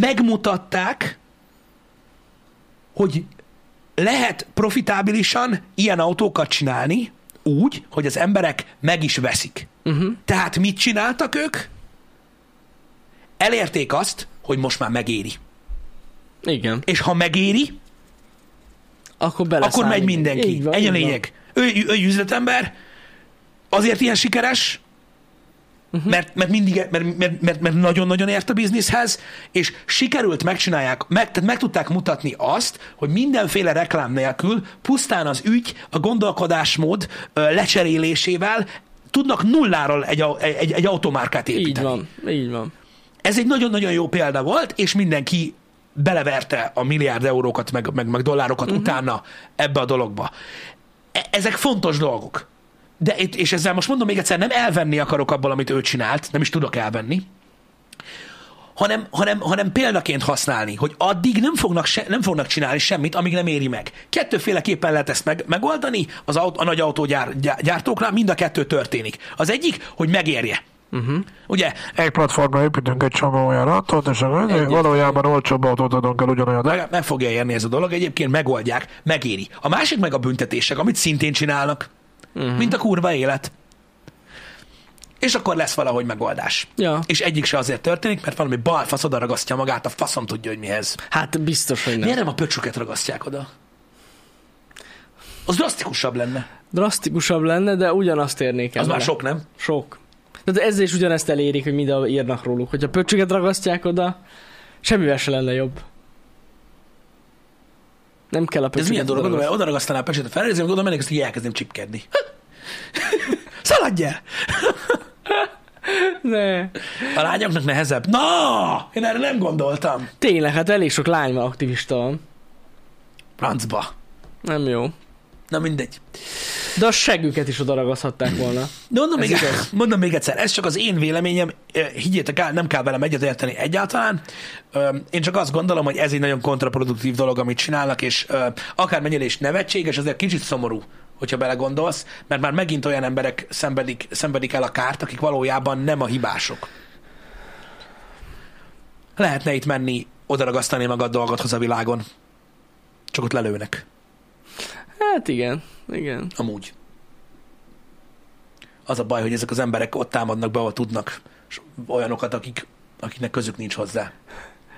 megmutatták, hogy lehet profitábilisan ilyen autókat csinálni úgy, hogy az emberek meg is veszik. Uh-huh. Tehát mit csináltak ők? Elérték azt, hogy most már megéri. Igen. És ha megéri, Akkor bele akkor megy mindenki. Így van, Ennyi a lényeg. ő, ő üzletember, azért ilyen sikeres, uh-huh. mert, mert mindig, mert, mert, mert, mert nagyon-nagyon ért a bizniszhez, és sikerült megcsinálják, meg, tehát meg tudták mutatni azt, hogy mindenféle reklám nélkül pusztán az ügy, a gondolkodásmód ö, lecserélésével tudnak nulláról egy, egy, egy automárkát építeni. Így van, így van. Ez egy nagyon-nagyon jó példa volt, és mindenki beleverte a milliárd eurókat, meg, meg, meg dollárokat uh-huh. utána ebbe a dologba. E- ezek fontos dolgok. De és ezzel most mondom még egyszer, nem elvenni akarok abból, amit ő csinált, nem is tudok elvenni, hanem, hanem, hanem példaként használni, hogy addig nem fognak, se, nem fognak csinálni semmit, amíg nem éri meg. Kettőféleképpen lehet ezt meg, megoldani az aut, a nagy autógyártóknál, mind a kettő történik. Az egyik, hogy megérje. Uh-huh. Ugye, Egy platformra építünk egy csomó olyan autót, és Egyet. valójában olcsóbb autót adunk el ugyanolyan. meg, meg fogja érni ez a dolog, egyébként megoldják, megéri. A másik meg a büntetések, amit szintén csinálnak, uh-huh. mint a kurva élet. És akkor lesz valahogy megoldás. Ja. És egyik se azért történik, mert valami balfasz oda ragasztja magát, a faszom tudja, hogy mihez. Hát biztos, hogy nem. Miért nem a pöcsöket ragasztják oda? Az drasztikusabb lenne. Drasztikusabb lenne, de ugyanazt érnék el. Az már sok, nem? Sok. Tehát ezzel is ugyanezt elérik, hogy minden írnak róluk. Hogyha pöcsöket ragasztják oda, semmivel se lenne jobb. Nem kell a De ez pöcsöket milyen dolog? Gondolom, oda ragasztaná a pöcsöket, felrézem, gondolom, mennék, azt így elkezdem csipkedni. Szaladj el! Ne. A lányoknak nehezebb. Na! Én erre nem gondoltam. Tényleg, hát elég sok lány van, aktivista van. Francba. Nem jó. Na mindegy. De a següket is odaragaszthatták volna. De mondom Ez még, igaz. mondom még egyszer, ez csak az én véleményem, higgyétek el, nem kell velem egyetérteni egyáltalán. Én csak azt gondolom, hogy ez egy nagyon kontraproduktív dolog, amit csinálnak, és akármennyire is nevetséges, azért kicsit szomorú, hogyha belegondolsz, mert már megint olyan emberek szenvedik, szenvedik el a kárt, akik valójában nem a hibások. Lehetne itt menni, odaragasztani magad dolgodhoz a világon. Csak ott lelőnek. Hát igen, igen. Amúgy. Az a baj, hogy ezek az emberek ott támadnak be, ahol tudnak és olyanokat, akik, akiknek közük nincs hozzá.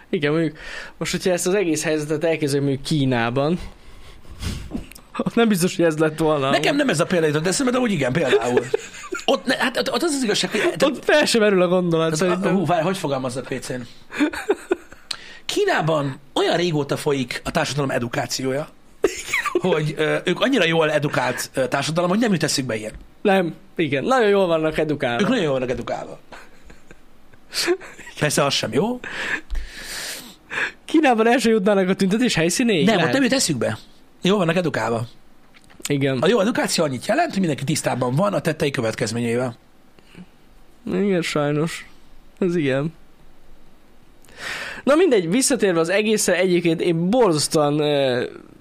Igen, mondjuk, most hogyha ezt az egész helyzetet elkezdjük mondjuk Kínában, nem biztos, hogy ez lett volna. Nekem nem ez a példa jutott eszembe, de úgy igen, például. Ott, ne, hát ott, az az igazság, hogy... Tehát, Ott fel sem merül a gondolat, tehát, szerintem. hú, várj, hogy fogalmazzak PC-n? Kínában olyan régóta folyik a társadalom edukációja, hogy ö, ők annyira jól edukált ö, társadalom, hogy nem jut eszükbe ilyen. Nem, igen. Nagyon jól vannak edukálva. Ők nagyon jól vannak edukálva. Persze az sem jó. Kínában el sem jutnának a tüntetés helyszínéig? Nem, ott Lehet. nem jut eszükbe. Jól vannak edukálva. Igen. A jó edukáció annyit jelent, hogy mindenki tisztában van a tettei következményeivel. Igen, sajnos. Ez igen. Na mindegy, visszatérve az egészre, egyébként én borzasztóan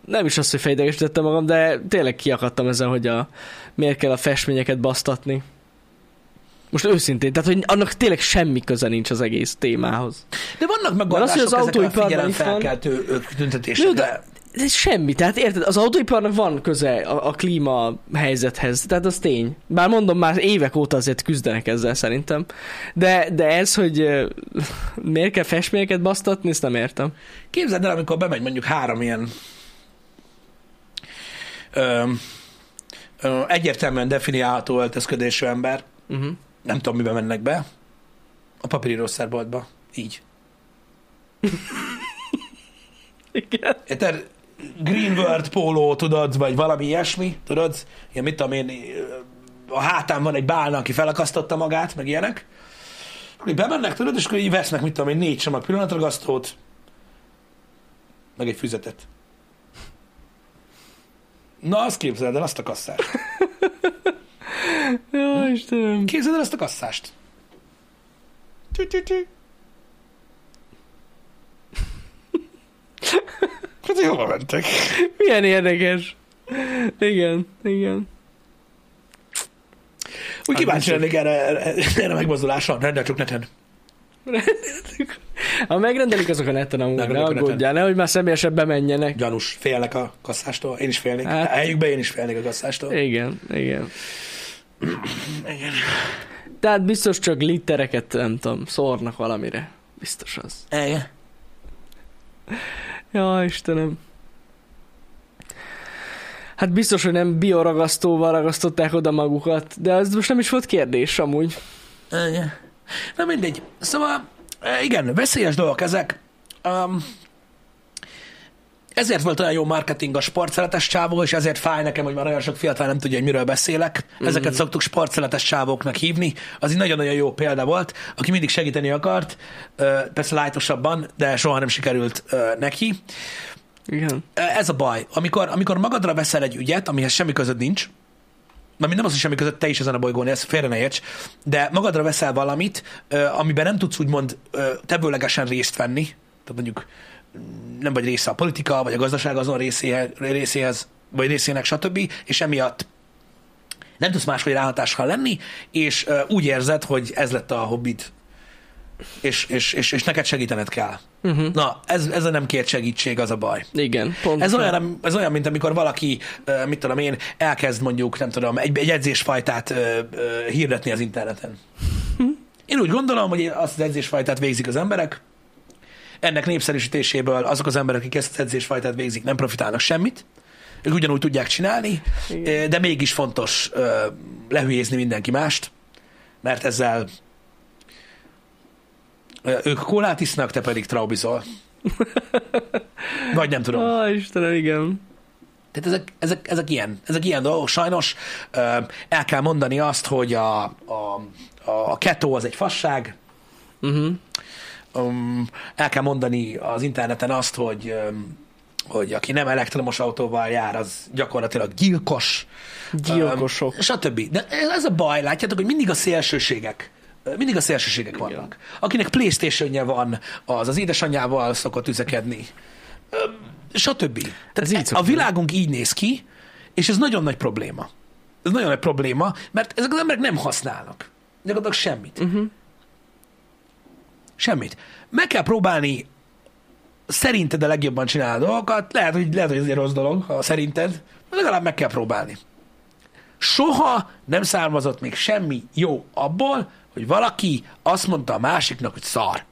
nem is azt, hogy fejtegesítettem magam, de tényleg kiakadtam ezzel, hogy a, miért kell a festményeket basztatni. Most őszintén, tehát hogy annak tényleg semmi köze nincs az egész témához. De vannak De az, megoldások hogy az ezekre a autóiparban figyelem is van- felkeltő ö, Jó, tüntetésekre. de- Ez semmi, tehát érted, az autóiparnak van köze a, a klíma helyzethez, tehát az tény. Bár mondom, már évek óta azért küzdenek ezzel szerintem. De, de ez, hogy miért kell festményeket basztatni, ezt nem értem. Képzeld el, amikor bemegy mondjuk három ilyen egyértelműen definiálható öltözködésű ember, Uh-huh. nem tudom, miben mennek be, a papírírószerboltba. Így. Igen. Érted? Green World póló, tudod, vagy valami ilyesmi, tudod? Ilyen, mit tudom én, a hátán van egy bálna, aki felakasztotta magát, meg ilyenek. Akkor így bemennek, tudod, és akkor így vesznek, mit tudom én, négy csomag pillanatragasztót, meg egy füzetet. Na, azt képzeld el, azt a kasszást. Jó, Istenem. Képzeld el azt a kasszást. Tü, tü, tü. Hát hova mentek? Milyen érdekes. Igen, igen. Úgy kíváncsi lennék erre, erre, megmozdulásra. Csak neten. Ha megrendelik, azok a neten amúgy, ne aggódjál, nehogy már személyesebb bemenjenek. Gyanús. Félnek a kasszástól. Én is félnék. Hát- Hát... Helyükbe én is félnék a kasszástól. Igen, igen. Igen. Tehát biztos csak litereket, nem tudom, szórnak valamire. Biztos az. Igen. Ja, Istenem. Hát biztos, hogy nem bioragasztóval ragasztották oda magukat, de ez most nem is volt kérdés amúgy. Igen. Na mindegy. Szóval, eh, igen, veszélyes dolgok ezek. Um, ezért volt olyan jó marketing a sportszeletes csávó, és ezért fáj nekem, hogy már olyan sok fiatal nem tudja, hogy miről beszélek. Ezeket Mhm. szoktuk sportszeletes csávóknak hívni. Az egy nagyon-nagyon jó példa volt, aki mindig segíteni akart, persze lájtosabban, de soha nem sikerült neki. Igen. Ez a baj. Amikor, amikor magadra veszel egy ügyet, amihez semmi közöd nincs, Na, nem az, hogy semmi között te is ezen a bolygón élsz, félre ne érts, de magadra veszel valamit, amiben nem tudsz úgymond tevőlegesen részt venni, tehát mondjuk mm, nem vagy része a politika, vagy a gazdaság azon részéhez, részéhez vagy részének, stb., és emiatt nem tudsz máshogy ráhatással lenni, és úgy érzed, hogy ez lett a hobbid, és, és, és, és neked segítened kell. Uh-huh. Na, ez, ez a nem kért segítség, az a baj. Igen, pont. Ez olyan, ez olyan, mint amikor valaki, mit tudom én, elkezd mondjuk, nem tudom, egy, egy edzésfajtát hirdetni az interneten. Én úgy gondolom, hogy azt az edzésfajtát végzik az emberek, ennek népszerűsítéséből azok az emberek, akik ezt az edzésfajtát végzik, nem profitálnak semmit, ők ugyanúgy tudják csinálni, Igen. de mégis fontos lehülyézni mindenki mást, mert ezzel ők kólát isznak, te pedig traubizol. Vagy nem tudom. Ó, Istenem, igen. Tehát ezek, ezek, ezek, ilyen, ezek ilyen dolgok. Sajnos el kell mondani azt, hogy a, a, a keto az egy fasság, Uh-huh. um, el kell mondani az interneten azt, hogy, um, hogy aki nem elektromos autóval jár, az gyakorlatilag gyilkos. Gyilkosok. Um, stb. De ez a baj, látjátok, hogy mindig a szélsőségek mindig a szélsőségek vannak. Akinek playstation van, az az édesanyjával szokott üzekedni. Stb. Ez így Tehát a világunk így néz ki, és ez nagyon nagy probléma. Ez nagyon nagy probléma, mert ezek az emberek nem használnak. Gyakorlatilag semmit. Uh-huh. Semmit. Meg kell próbálni szerinted a legjobban csinálni a dolgokat. Lehet, hogy, lehet, hogy ez egy rossz dolog, ha szerinted, de legalább meg kell próbálni. Soha nem származott még semmi jó abból, hogy valaki azt mondta a másiknak, hogy szar.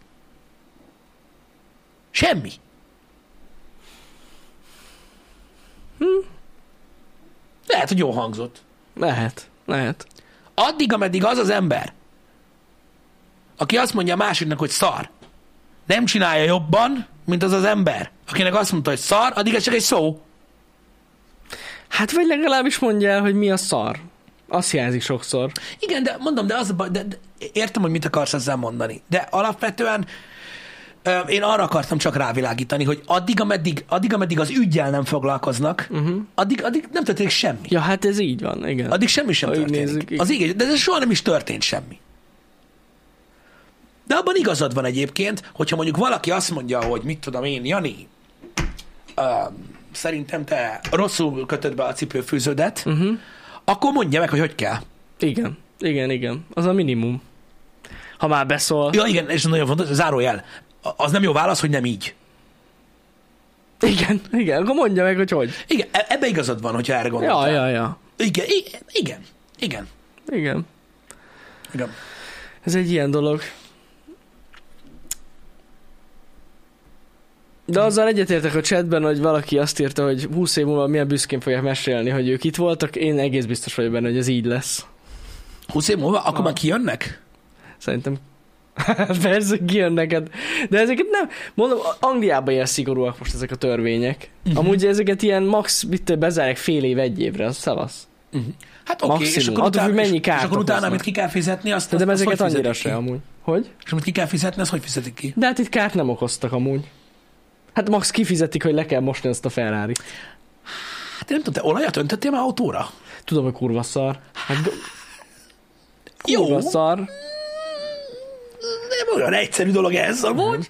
Semmi. Hm. Lehet, hogy jó hangzott. Lehet, lehet. Addig, ameddig az az ember, aki azt mondja a másiknak, hogy szar, nem csinálja jobban, mint az az ember, akinek azt mondta, hogy szar, addig ez csak egy szó. Hát vagy legalábbis mondja el, hogy mi a szar. Azt jelzik sokszor. Igen, de mondom, de az de, de értem, hogy mit akarsz ezzel mondani, de alapvetően ö, én arra akartam csak rávilágítani, hogy addig, ameddig, addig, ameddig az ügyjel nem foglalkoznak, uh-huh. addig, addig nem történik semmi. Ja, hát ez így van, igen. Addig semmi sem Ha így történik. nézzük, igen. az igen, de ez soha nem is történt semmi. De abban igazad van egyébként, hogyha mondjuk valaki azt mondja, hogy mit tudom én, Jani, uh, szerintem te rosszul kötöd be a cipőfűződet, Uh-huh. Akkor mondja meg, hogy hogy kell. Igen, igen, igen. Az a minimum. Ha már beszól. Ja, igen, és nagyon fontos, zárójel. Az nem jó válasz, hogy nem így. Igen, igen, akkor mondja meg, hogy hogy. Igen, e- ebbe igazad van, hogyha erre Ja, gondoltál. ja, ja. Igen, igen, igen, igen, Igen. igen. Ez egy ilyen dolog. De azzal egyetértek a chatben, hogy valaki azt írta, hogy 20 év múlva milyen büszkén fogják mesélni, hogy ők itt voltak. Én egész biztos vagyok benne, hogy ez így lesz. 20 év múlva, akkor már kijönnek? Szerintem. Persze, kijön neked. De ezeket nem... Mondom, Angliában ilyen szigorúak most ezek a törvények. Mhm. Uh-huh. Amúgy ezeket ilyen max, mit bezárják fél év, egy évre, az szavasz. Hát oké, okay, és akkor utána, mennyi és, és akkor utána, amit ki kell fizetni, azt, De, de ezeket annyira se amúgy. Hogy? És amit ki kell fizetni, azt hogy fizetik ki? De hát itt kárt nem okoztak amúgy. Hát max kifizetik, hogy le kell mosni azt a ferrari Hát én nem tudom, te olajat öntöttél már autóra? Tudom, hogy kurva szar. Hát Jó, kurva szar. nem olyan egyszerű dolog ez amúgy.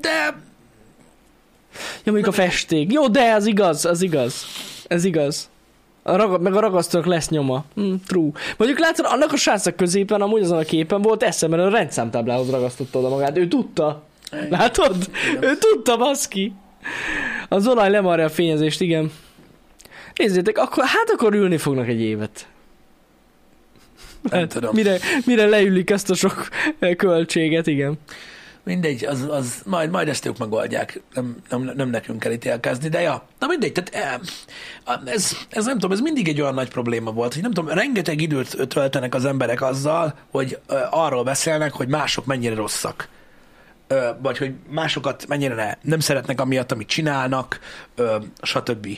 De Ja, mondjuk a festék. Jó, de az igaz, az igaz. Ez igaz. A raga- meg a ragasztónak lesz nyoma. Mm, true. Mondjuk látod, annak a srácnak középen, amúgy azon a képen volt eszemben, a rendszámtáblához ragasztotta oda magát. Ő tudta. Látod? Ő tudta, baszki. Az olaj lemarja a fényezést, igen. Nézzétek, akkor, hát akkor ülni fognak egy évet. nem tudom. Mire, mire leülik ezt a sok költséget, igen. mindegy, az, az majd, majd ezt ők megoldják, nem, nem, nem nekünk kell ítélkezni, de ja, na mindegy, tehát eh, ez, ez nem tudom, ez mindig egy olyan nagy probléma volt, hogy nem tudom, rengeteg időt töltenek az emberek azzal, hogy arról beszélnek, hogy mások mennyire rosszak ö, vagy hogy másokat mennyire ne, nem szeretnek amiatt, amit csinálnak, ö, stb.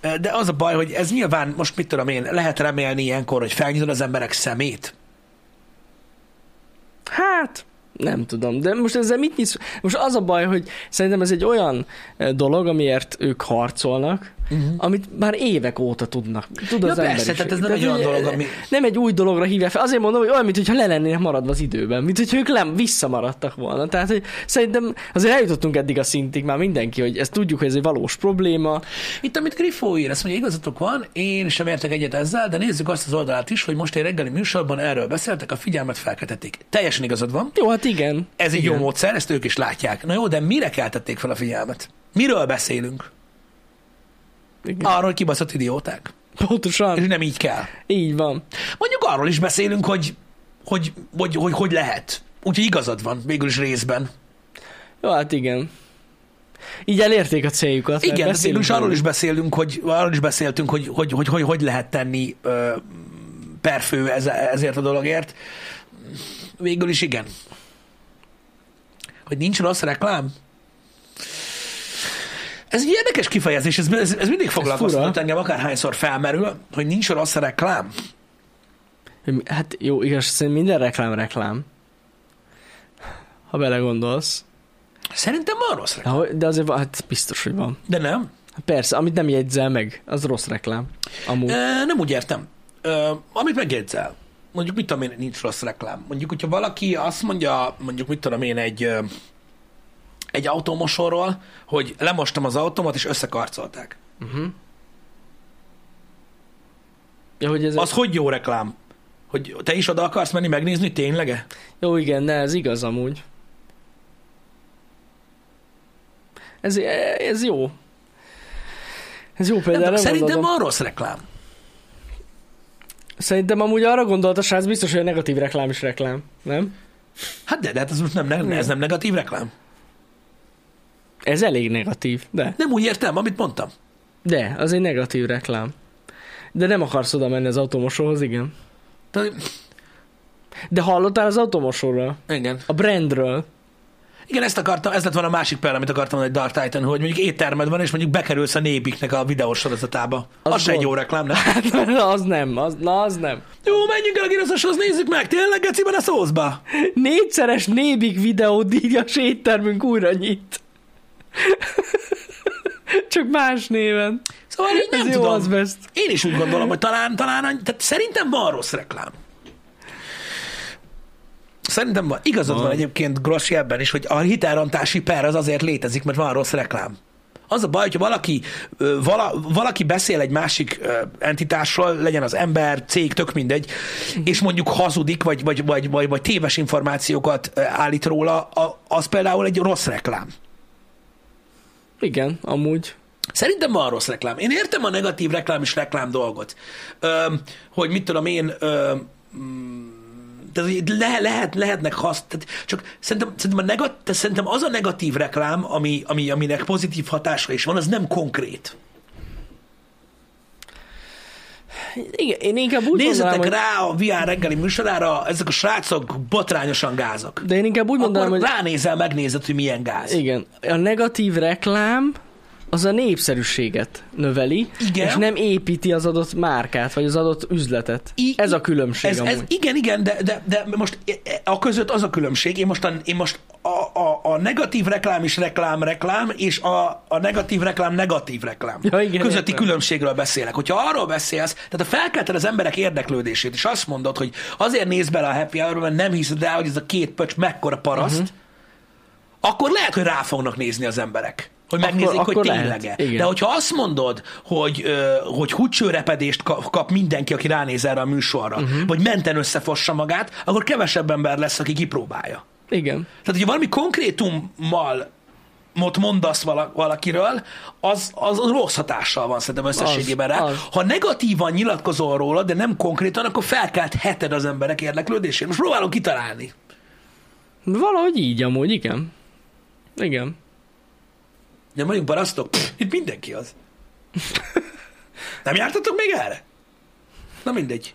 De az a baj, hogy ez nyilván, most mit tudom én, lehet remélni ilyenkor, hogy felnyitod az emberek szemét. Hát, nem tudom, de most ezzel mit nyisz? Most az a baj, hogy szerintem ez egy olyan dolog, amiért ők harcolnak, uh-huh. amit már évek óta tudnak. Tud Ja az persze, emberiség. tehát ez nem egy olyan dolog, ami- Nem egy új dologra hívják fel. Azért mondom, hogy olyan, mintha le lennének maradva az időben, mint hogyha ők nem visszamaradtak volna. Tehát, hogy szerintem azért eljutottunk eddig a szintig már mindenki, hogy ezt tudjuk, hogy ez egy valós probléma. Itt, amit Griffó ír, azt mondja, igazatok van, én sem értek egyet ezzel, de nézzük azt az oldalát is, hogy most egy reggeli műsorban erről beszéltek, a figyelmet felkeltették. Teljesen igazad van, Jó, hát igen. ez egy igen. jó módszer, ezt ők is látják. Na jó, de mire keltették fel a figyelmet? Miről beszélünk? Igen. Arról, hogy kibaszott idióták. Pontosan. És nem így kell. Így van. Mondjuk arról is beszélünk, hogy hogy, hogy, hogy, hogy lehet. Úgyhogy igazad van, végül is részben. Jó, hát igen. Így elérték a céljukat. Igen, beszélünk is arról is beszélünk, hogy arról is beszéltünk, hogy hogy, hogy, hogy, hogy lehet tenni ö, perfő ez, ezért a dologért. Végül is igen. Hogy nincs rossz reklám? Ez egy érdekes kifejezés, ez, ez, ez mindig foglalkoztatott engem, akárhányszor felmerül, hogy nincs rossz reklám. Hát jó, igaz, szerintem minden reklám reklám. Ha belegondolsz. Szerintem van rossz reklám. De, azért van, hát biztos, hogy van. De nem. Persze, amit nem jegyzel meg, az rossz reklám. Amúgy. Ö, nem úgy értem. Ö, amit megjegyzel, mondjuk mit tudom én, nincs rossz reklám. Mondjuk, hogyha valaki azt mondja, mondjuk mit tudom én, egy, egy autómosóról, hogy lemostam az autómat, és összekarcolták. Uh-huh. Ja, hogy ez Az hogy jó reklám? Hogy te is oda akarsz menni megnézni, tényleg? Jó, igen, ne, ez igaz amúgy. Ez, ez jó. Ez jó például. nem szerintem van rossz reklám. Szerintem amúgy arra gondolt a srác, biztos, hogy a negatív reklám is reklám, nem? Hát de, de hát ez most nem, nem, ez nem negatív reklám. Ez elég negatív, de. Nem úgy értem, amit mondtam. De, az egy negatív reklám. De nem akarsz oda menni az automosóhoz, igen. Tehát, De hallottál az automosóról? igen. A brandről? Igen, ezt akartam, ez lett volna a másik példa, amit akartam mondani Dark Titan, hogy mondjuk éttermed van, és mondjuk bekerülsz a népiknek a videós sorozatába. Az, Az se egy jó reklám, nem? Hát az nem, az, na az nem. Jó, menjünk el a Guinness-oshoz, nézzük meg, tényleg geciben a szószba. Négyszeres nébik videó díjas éttermünk újra nyit. Csak más néven. Szóval én nem Ez jó, tudom. az best. Én is úgy gondolom, hogy talán, talán, tehát szerintem van rossz reklám. Szerintem van. Igazad van Van. egyébként Grossi ebben is, hogy a hitelrontási per az azért létezik, mert van rossz reklám. Az a baj, hogyha valaki, vala, valaki beszél egy másik entitásról, legyen az ember, cég, tök mindegy, és mondjuk hazudik, vagy, vagy, vagy, vagy, vagy téves információkat állít róla, az például egy rossz reklám. Igen, amúgy. Szerintem van rossz reklám. Én értem a negatív reklám és reklám dolgot. Ö, hogy mit tudom én, ö, tehát le, lehet, lehetnek hasz, csak szerintem, szerintem, a negat, szerintem az a negatív reklám, ami, ami, aminek pozitív hatása is van, az nem konkrét. Igen, én inkább úgy Nézzetek mondanám, rá a VR reggeli műsorára, ezek a srácok botrányosan gázak. de én inkább úgy mondanám, Akkor hogy ránézel, megnézed, hogy milyen gáz. igen, a negatív reklám az a népszerűséget növeli, Igen. és nem építi az adott márkát, vagy az adott üzletet. I- ez a különbség Ez, amúgy. ez, igen, igen, de, de, de most a között az a különbség, én most a, én most a, a, a negatív reklám is reklám, reklám, és a, a negatív reklám, negatív reklám. Ja, igen, közötti értem. különbségről beszélek. Hogyha arról beszélsz, tehát ha felkelted az emberek érdeklődését, és azt mondod, hogy azért néz bele a happy hour mert nem hiszed el, hogy ez a két pöcs mekkora paraszt, uh-huh. akkor lehet, hogy rá fognak nézni az emberek. Hogy Akkor- megnézik, hogy akkor lehet, tényleg. De hogyha azt mondod, hogy, hogy húcsőrepedést kap, mindenki, aki ránéz erre a műsorra, uh-huh. vagy menten összefossa magát, akkor kevesebb ember lesz, aki kipróbálja. Igen. Tehát, hogyha valami konkrétummal mot mondasz vala- valakiről, az, az rossz hatással van szerintem összességében Az, rá. az. Ha negatívan nyilatkozol róla, de nem konkrétan, akkor felkelt heted az emberek érdeklődését. Most próbálom kitalálni. Valahogy így amúgy, igen. Igen. Nem vagyunk parasztok? Pff, itt mindenki az. Nem jártatok még erre? Na mindegy.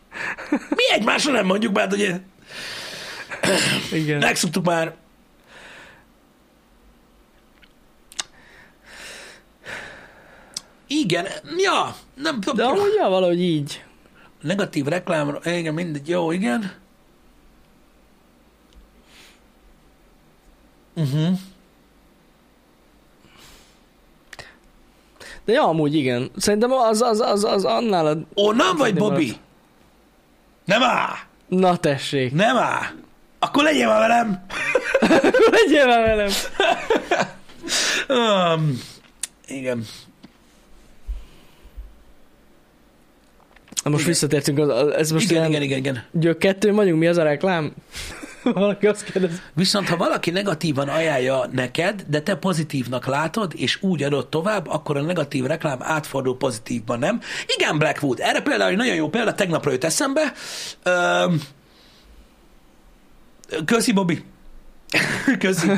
Mi egymásra nem mondjuk már, hogy Igen. megszoktuk már. Igen, ja, nem tudom. De amúgy ja, valahogy így. Negatív reklámra, igen, mindegy, jó, igen. Uh-huh. De ja, amúgy igen. Szerintem az, az, az, az annál a... Onnan vagy, Bobby? maradt. Nem áll! Na tessék. Nem áll! Akkor legyél már velem! Legyél már velem. Um, igen. Na most Igen. visszatértünk, az, az- ez most Igen, ilyen igen, igen, igen. gyök kettő vagyunk, mi az a reklám? Valaki azt kérdez. Viszont ha valaki negatívan ajánlja neked, de te pozitívnak látod, és úgy adod tovább, akkor a negatív reklám átfordul pozitívban, nem? Igen, Blackwood. Erre például egy nagyon jó példa, tegnapra jött eszembe. Öm, köszi, Bobby. köszi.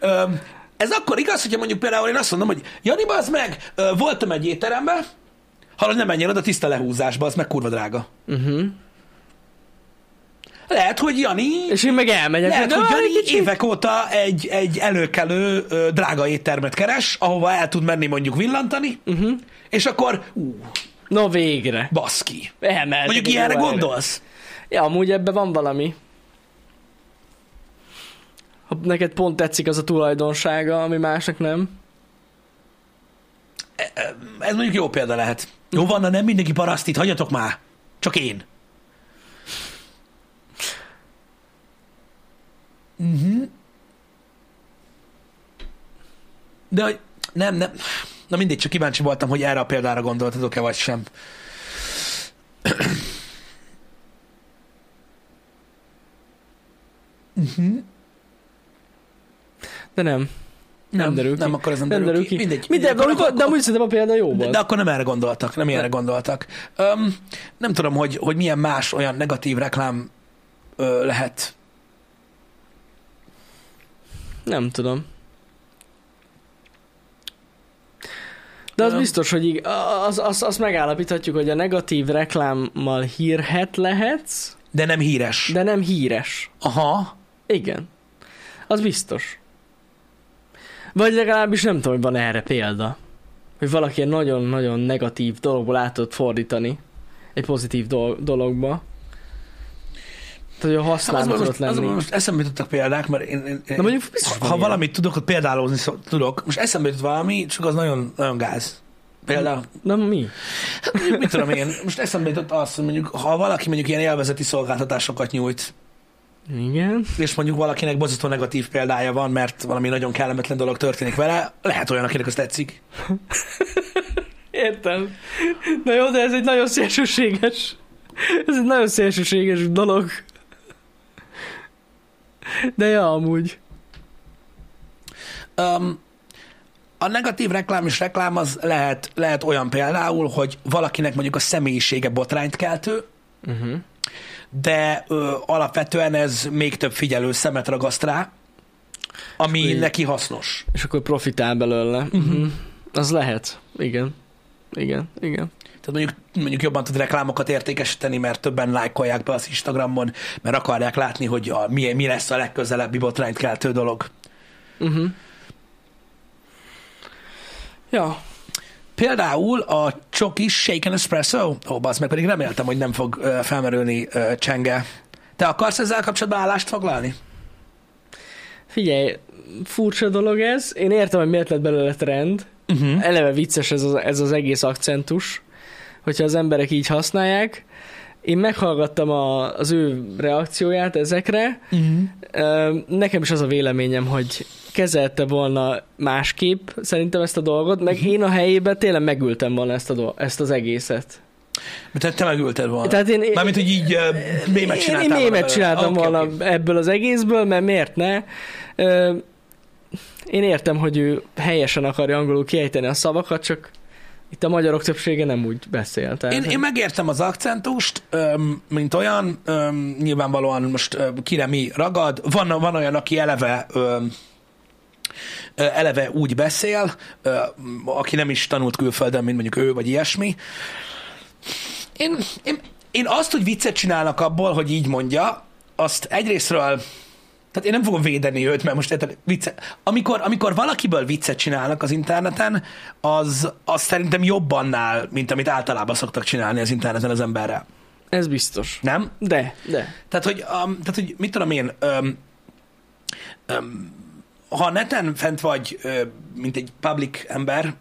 Öm, ez akkor igaz, hogyha mondjuk például én azt mondom, hogy Jani, az meg, voltam egy étteremben, hallod, nem menjél oda tiszta lehúzásba, az meg kurva drága. Uh-huh. Lehet, hogy Jani És én meg elmegyek. lehet, hogy hogy "Ah, Jani egy kicsit." évek óta egy, egy előkelő ö, drága éttermet keres, ahova el tud menni mondjuk villantani, uh-huh. és akkor, ú, No végre. baszki. Elmehetek Mondjuk ilyenre gondolsz? Ja, amúgy ebben van valami. Ha neked pont tetszik az a tulajdonsága, ami másnak nem. Ez mondjuk jó példa lehet. Jó van, na nem mindenki parasztit, hagyjatok már. Csak én. Uh-huh. De hogy nem, nem. Na mindegy, csak kíváncsi voltam, hogy erre a példára gondoltatok-e, vagy sem. Uh-huh. De nem. Nem derül ki. Nem, akkor ez nem, Nem derül ki. Mindegy. Mindegy, Akkor- de, akkor- de amúgy szerintem a példa jó de, volt. de akkor nem erre gondoltak, nem ilyenre gondoltak. Öm, nem tudom, hogy, hogy milyen más olyan negatív reklám ö, lehet. Nem tudom. De az biztos, hogy ig- az, az, azt megállapíthatjuk, hogy a negatív reklámmal hírhet lehetsz, De nem híres. De... nem híres. Aha. Igen. Az biztos. Vagy legalábbis nem tudom, hogy van erre példa. Hogy valaki egy nagyon-nagyon negatív dologból át tudod fordítani egy pozitív do- dologba. Tehát, hogy a Hát Az, használva most, az, lenni. most eszembe jutottak példák, mert én, én, én Na mondjuk biztos ha, ha valamit tudok, hogy példálózni szó- tudok, most eszembe jutott valami, csak az nagyon, nagyon gáz. Például, Na mi? hát mondjuk, mit tudom én, most eszembe jutott az, hogy mondjuk, ha valaki mondjuk ilyen élvezeti szolgáltatásokat nyújt, Igen. és mondjuk valakinek borzasztó negatív példája van, mert valami nagyon kellemetlen dolog történik vele, lehet olyan, akinek az tetszik. Értem. Na jó, de ez egy nagyon szélsőséges. Ez egy nagyon szélsőséges dolog. De ja, amúgy. Um, a negatív reklám és reklám az lehet, lehet olyan például, hogy valakinek mondjuk a személyisége botrányt keltő, Uh-huh. de ö, alapvetően ez még több figyelő szemet ragaszt rá, ami így- neki hasznos. És akkor profitál belőle. Uh-huh. Az lehet. Igen. Igen, igen. Tehát mondjuk, mondjuk jobban tud reklámokat értékesíteni, mert többen lájkolják be az Instagramon, mert akarják látni, hogy a, mi, mi lesz a legközelebbi botrányt keltő dolog. Uh-huh. Ja, Például a csokis shaken espresso, ó, bazd meg, pedig reméltem, hogy nem fog ö, felmerülni csenge. Te akarsz ezzel kapcsolatban állást foglalni? figyelj, furcsa dolog ez. Én értem, hogy miért lett belőle trend. Uh-huh. Eleve vicces ez az, ez az egész akcentus, hogyha az emberek így használják. Én meghallgattam a, az ő reakcióját ezekre. Uh-huh. Nekem is az a véleményem, hogy kezelte volna másképp szerintem ezt a dolgot, meg én a helyében tényleg megültem volna ezt, a do- ezt az egészet. Te, te megülted volna. Tehát én, Mármint, hogy így uh, mémet én, csináltál én volna mémet csináltam Oké, volna oké. ebből az egészből, mert miért ne? Én értem, hogy ő helyesen akarja angolul kiejteni a szavakat, csak Itt a magyarok többsége nem úgy beszél. Tehát, Én, én megértem az akcentust, öm, mint olyan, öm, nyilvánvalóan most öm, kire mi ragad. Van, van olyan, aki eleve öm, eleve úgy beszél, aki nem is tanult külföldön, mint mondjuk ő, vagy ilyesmi. Én, én, én azt, hogy viccet csinálnak abból, hogy így mondja, azt egyrésztről tehát én nem fogom védeni őt, mert most érted, vicce, amikor, amikor valakiből viccet csinálnak az interneten, az, az szerintem jobb annál, mint amit általában szoktak csinálni az interneten az emberrel. Ez biztos. Nem? De, de. Tehát, hogy, um, tehát, hogy mit tudom én, um, um, ha neten fent vagy, uh, mint egy public ember,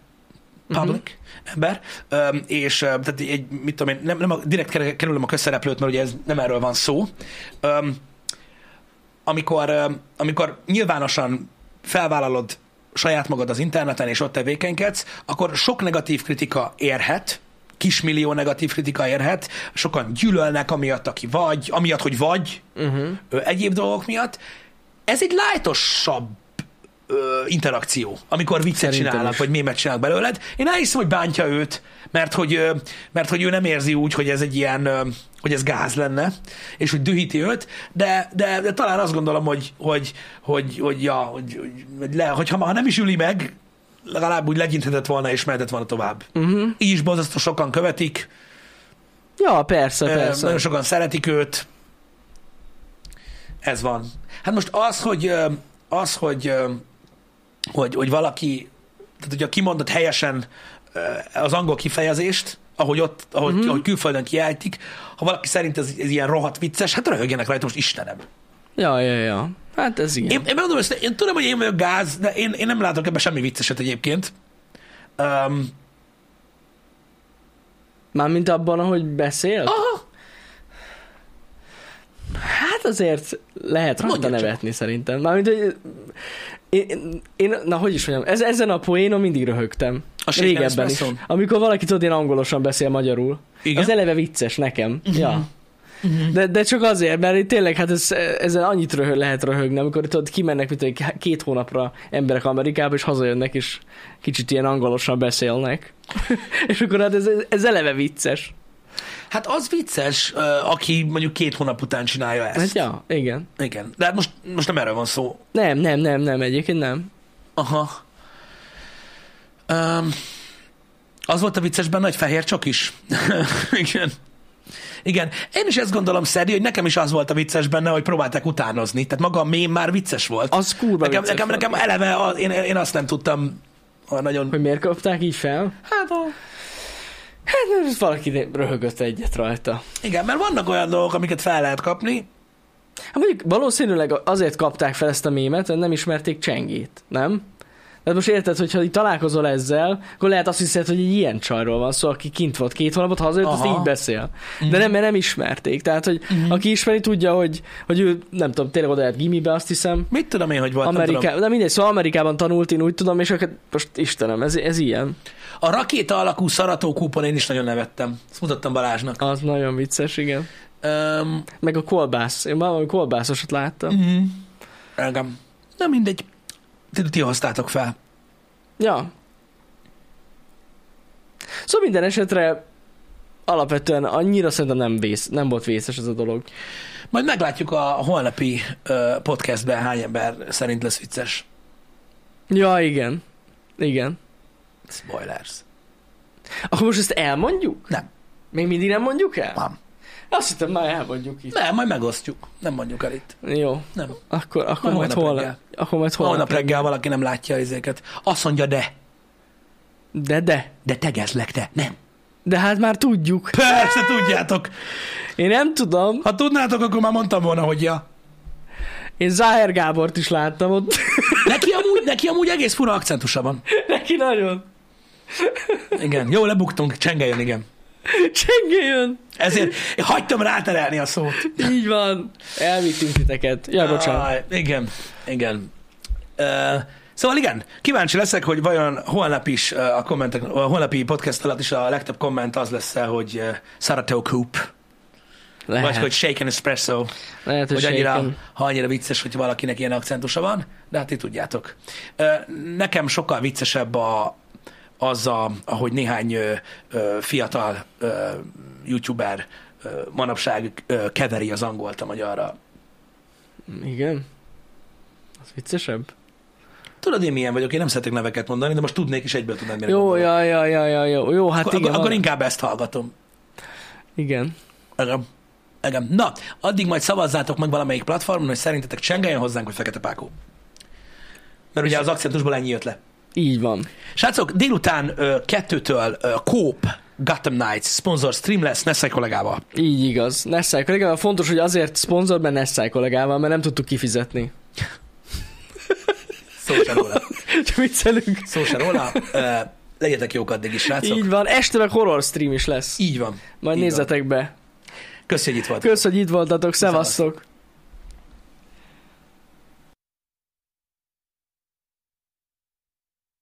public uh-huh. ember, um, és uh, tehát egy, mit tudom én, nem, nem a, direkt ker- kerülöm a közszereplőt, mert ugye ez nem erről van szó, um, amikor, amikor nyilvánosan felvállalod saját magad az interneten, és ott tevékenykedsz, akkor sok negatív kritika érhet, kismillió negatív kritika érhet, sokan gyűlölnek amiatt, aki vagy, amiatt, hogy vagy, Uh-huh. egyéb dolgok miatt. Ez egy lájtosabb ö, interakció, amikor viccet Szerintem csinálnak, is. vagy mémet csinálnak belőled. Én elhiszem, hogy bántja őt, mert hogy, ö, mert hogy ő nem érzi úgy, hogy ez egy ilyen, ö, hogy ez gáz lenne, és hogy dühíti őt, de, de, de talán azt gondolom, hogy, hogy, hogy, hogy, ja, hogy, hogy, hogy le, hogyha ha nem is üli meg, legalább úgy legyinthetett volna, és mehetett volna tovább. Uh-huh. Így is borzasztó sokan követik, Ja, persze, persze. Nagyon sokan szeretik őt. Ez van. Hát most az, hogy az, hogy, hogy, hogy valaki, tehát hogyha kimondott helyesen az angol kifejezést, ahogy ott, ahogy, Mhm. mm-hmm. ahogy külföldön kiejtik, ha valaki szerint ez, ez ilyen rohadt vicces, hát röhögjenek rajta, most Istenem. Ja, ja, ja. Hát ez igen. Én, én megmondom ezt, én tudom, hogy én vagyok gáz, de én, én nem látok ebben semmi vicceset egyébként. Um, Mármint abban, ahogy beszél? aha, Hát azért lehet rajta Mondja csak. nevetni szerintem. Mármint, hogy én, én, na hogy is mondjam, ez, ezen a poénon mindig röhögtem. A Régebben is. Amikor valaki tudod, én angolosan beszél magyarul. Igen? Az eleve vicces nekem. Ja. De, de csak azért, mert itt tényleg hát ez, ezzel annyit röhög, lehet röhögni, amikor tudod, kimennek mint egy két hónapra emberek Amerikába, és hazajönnek, és kicsit ilyen angolosan beszélnek. és akkor hát ez, ez eleve vicces. Hát az vicces, aki mondjuk két hónap után csinálja ezt. Hát ja, igen. Igen. De hát most, most nem erről van szó. Nem, nem, nem, nem, egyébként nem. Aha. Um, az volt a vicces benne, hogy fehér csak is. Igen. Igen. Én is ezt gondolom, Szedi, hogy nekem is az volt a vicces benne, hogy próbálták utánozni. Tehát maga a mém már vicces volt. Az kurva nekem, vicces nekem, volt. nekem eleve, a, én, én azt nem tudtam olyan nagyon... Hogy miért kapták így fel? Hát, a, Hát valaki röhögött egyet rajta. igen, mert vannak olyan dolgok, amiket fel lehet kapni. Hát mondjuk valószínűleg azért kapták fel ezt a mémet, mert nem ismerték csengét, nem? Tehát most érted, hogyha így találkozol ezzel, akkor lehet azt hiszed, hogy egy ilyen csajról van szó, aki kint volt két hónapot, hazajött, azt Aha. így beszél. De nem, mert nem ismerték. Tehát, hogy Mhm. aki ismeri, tudja, hogy, hogy ő, nem tudom, tényleg oda lehet gimibe, azt hiszem. Mit tudom én, hogy volt? nem tudom. Ameriká... De mindegy, szóval Amerikában tanult, én úgy tudom, és akkor most Istenem, ez, ez ilyen. A rakéta alakú szaratókúpon én is nagyon nevettem. Ezt mutattam Balázsnak. Az nagyon vicces, igen. Um, Meg a kolbász. Én valami kolbászosat láttam. mm, engem. Na mindegy. Ti, ti hoztátok fel. Ja. Szóval minden esetre alapvetően annyira szerintem nem, vész, nem volt vészes ez a dolog. Majd meglátjuk a holnapi uh, podcastben hány ember szerint lesz vicces. Ja, igen. Igen. Spoilers. Akkor most ezt elmondjuk? Nem. Még mindig nem mondjuk el? Nem. Azt hittem már elmondjuk itt. Nem, majd megosztjuk. Nem mondjuk el itt. Jó. Nem. Akkor, akkor Majd majd holnap reggel. Akkor majd holnap. Holnap reggel valaki nem látja ezeket. Azt mondja, de. De, de. De tegezlek, te. Nem. De hát már tudjuk. Persze, tudjátok. Én nem tudom. Ha tudnátok, akkor már mondtam volna, hogy ja. Én Záher Gábort is láttam ott. Neki amúgy, neki amúgy egész fura akcentusa van. Neki nagyon. Igen, jó, lebuktunk, csengeljön, igen. Csengéljön. Ezért én hagytam ráterelni a szót. Így van. Elvittünk titeket. Ja, bocsánat. Ah, igen, igen. Uh, szóval igen, kíváncsi leszek, hogy vajon holnap is a kommentek, a holnapi podcast alatt is a legtöbb komment az lesz hogy Sarato Coop, Lehet. vagy hogy Shaken Espresso, Lehet, hogy, hogy annyira, shaken. ha annyira vicces, hogy valakinek ilyen akcentusa van, de hát ti tudjátok. Nekem sokkal viccesebb a, az, a, ahogy néhány ö, ö, fiatal ö, youtuber ö, manapság ö, keveri az angolt a magyarra. Igen. Az viccesebb. Tudod, én milyen vagyok, én nem szeretek neveket mondani, de most tudnék, és egyből tudnád, mire Jó, ja, ja, ja, ja, jó, jó, hát akkor, igen. akkor, akkor inkább ezt hallgatom. Igen. Igen. Igen. Na, addig majd szavazzátok meg valamelyik platformon, hogy szerintetek csengeljen hozzánk, vagy Fekete Pákó. Mert ugye az akcentusból ennyi jött le. Így van. Srácok, délután ö, kettőtől ö, Coop Gotham Knights sponsor stream lesz Nessai kollégával. Így igaz. Nessai kollégával fontos, hogy azért szponzor, mert Nessai kollégával, mert nem tudtuk kifizetni. Szó se róla. Csak viccelünk. Szó se róla. Ö, legyetek jók addig is, srácok. Így van. Este meg horror stream is lesz. Így van. Majd így nézzetek be. Köszönjük, hogy itt voltatok. Kösz, hogy itt voltatok. Szevasztok.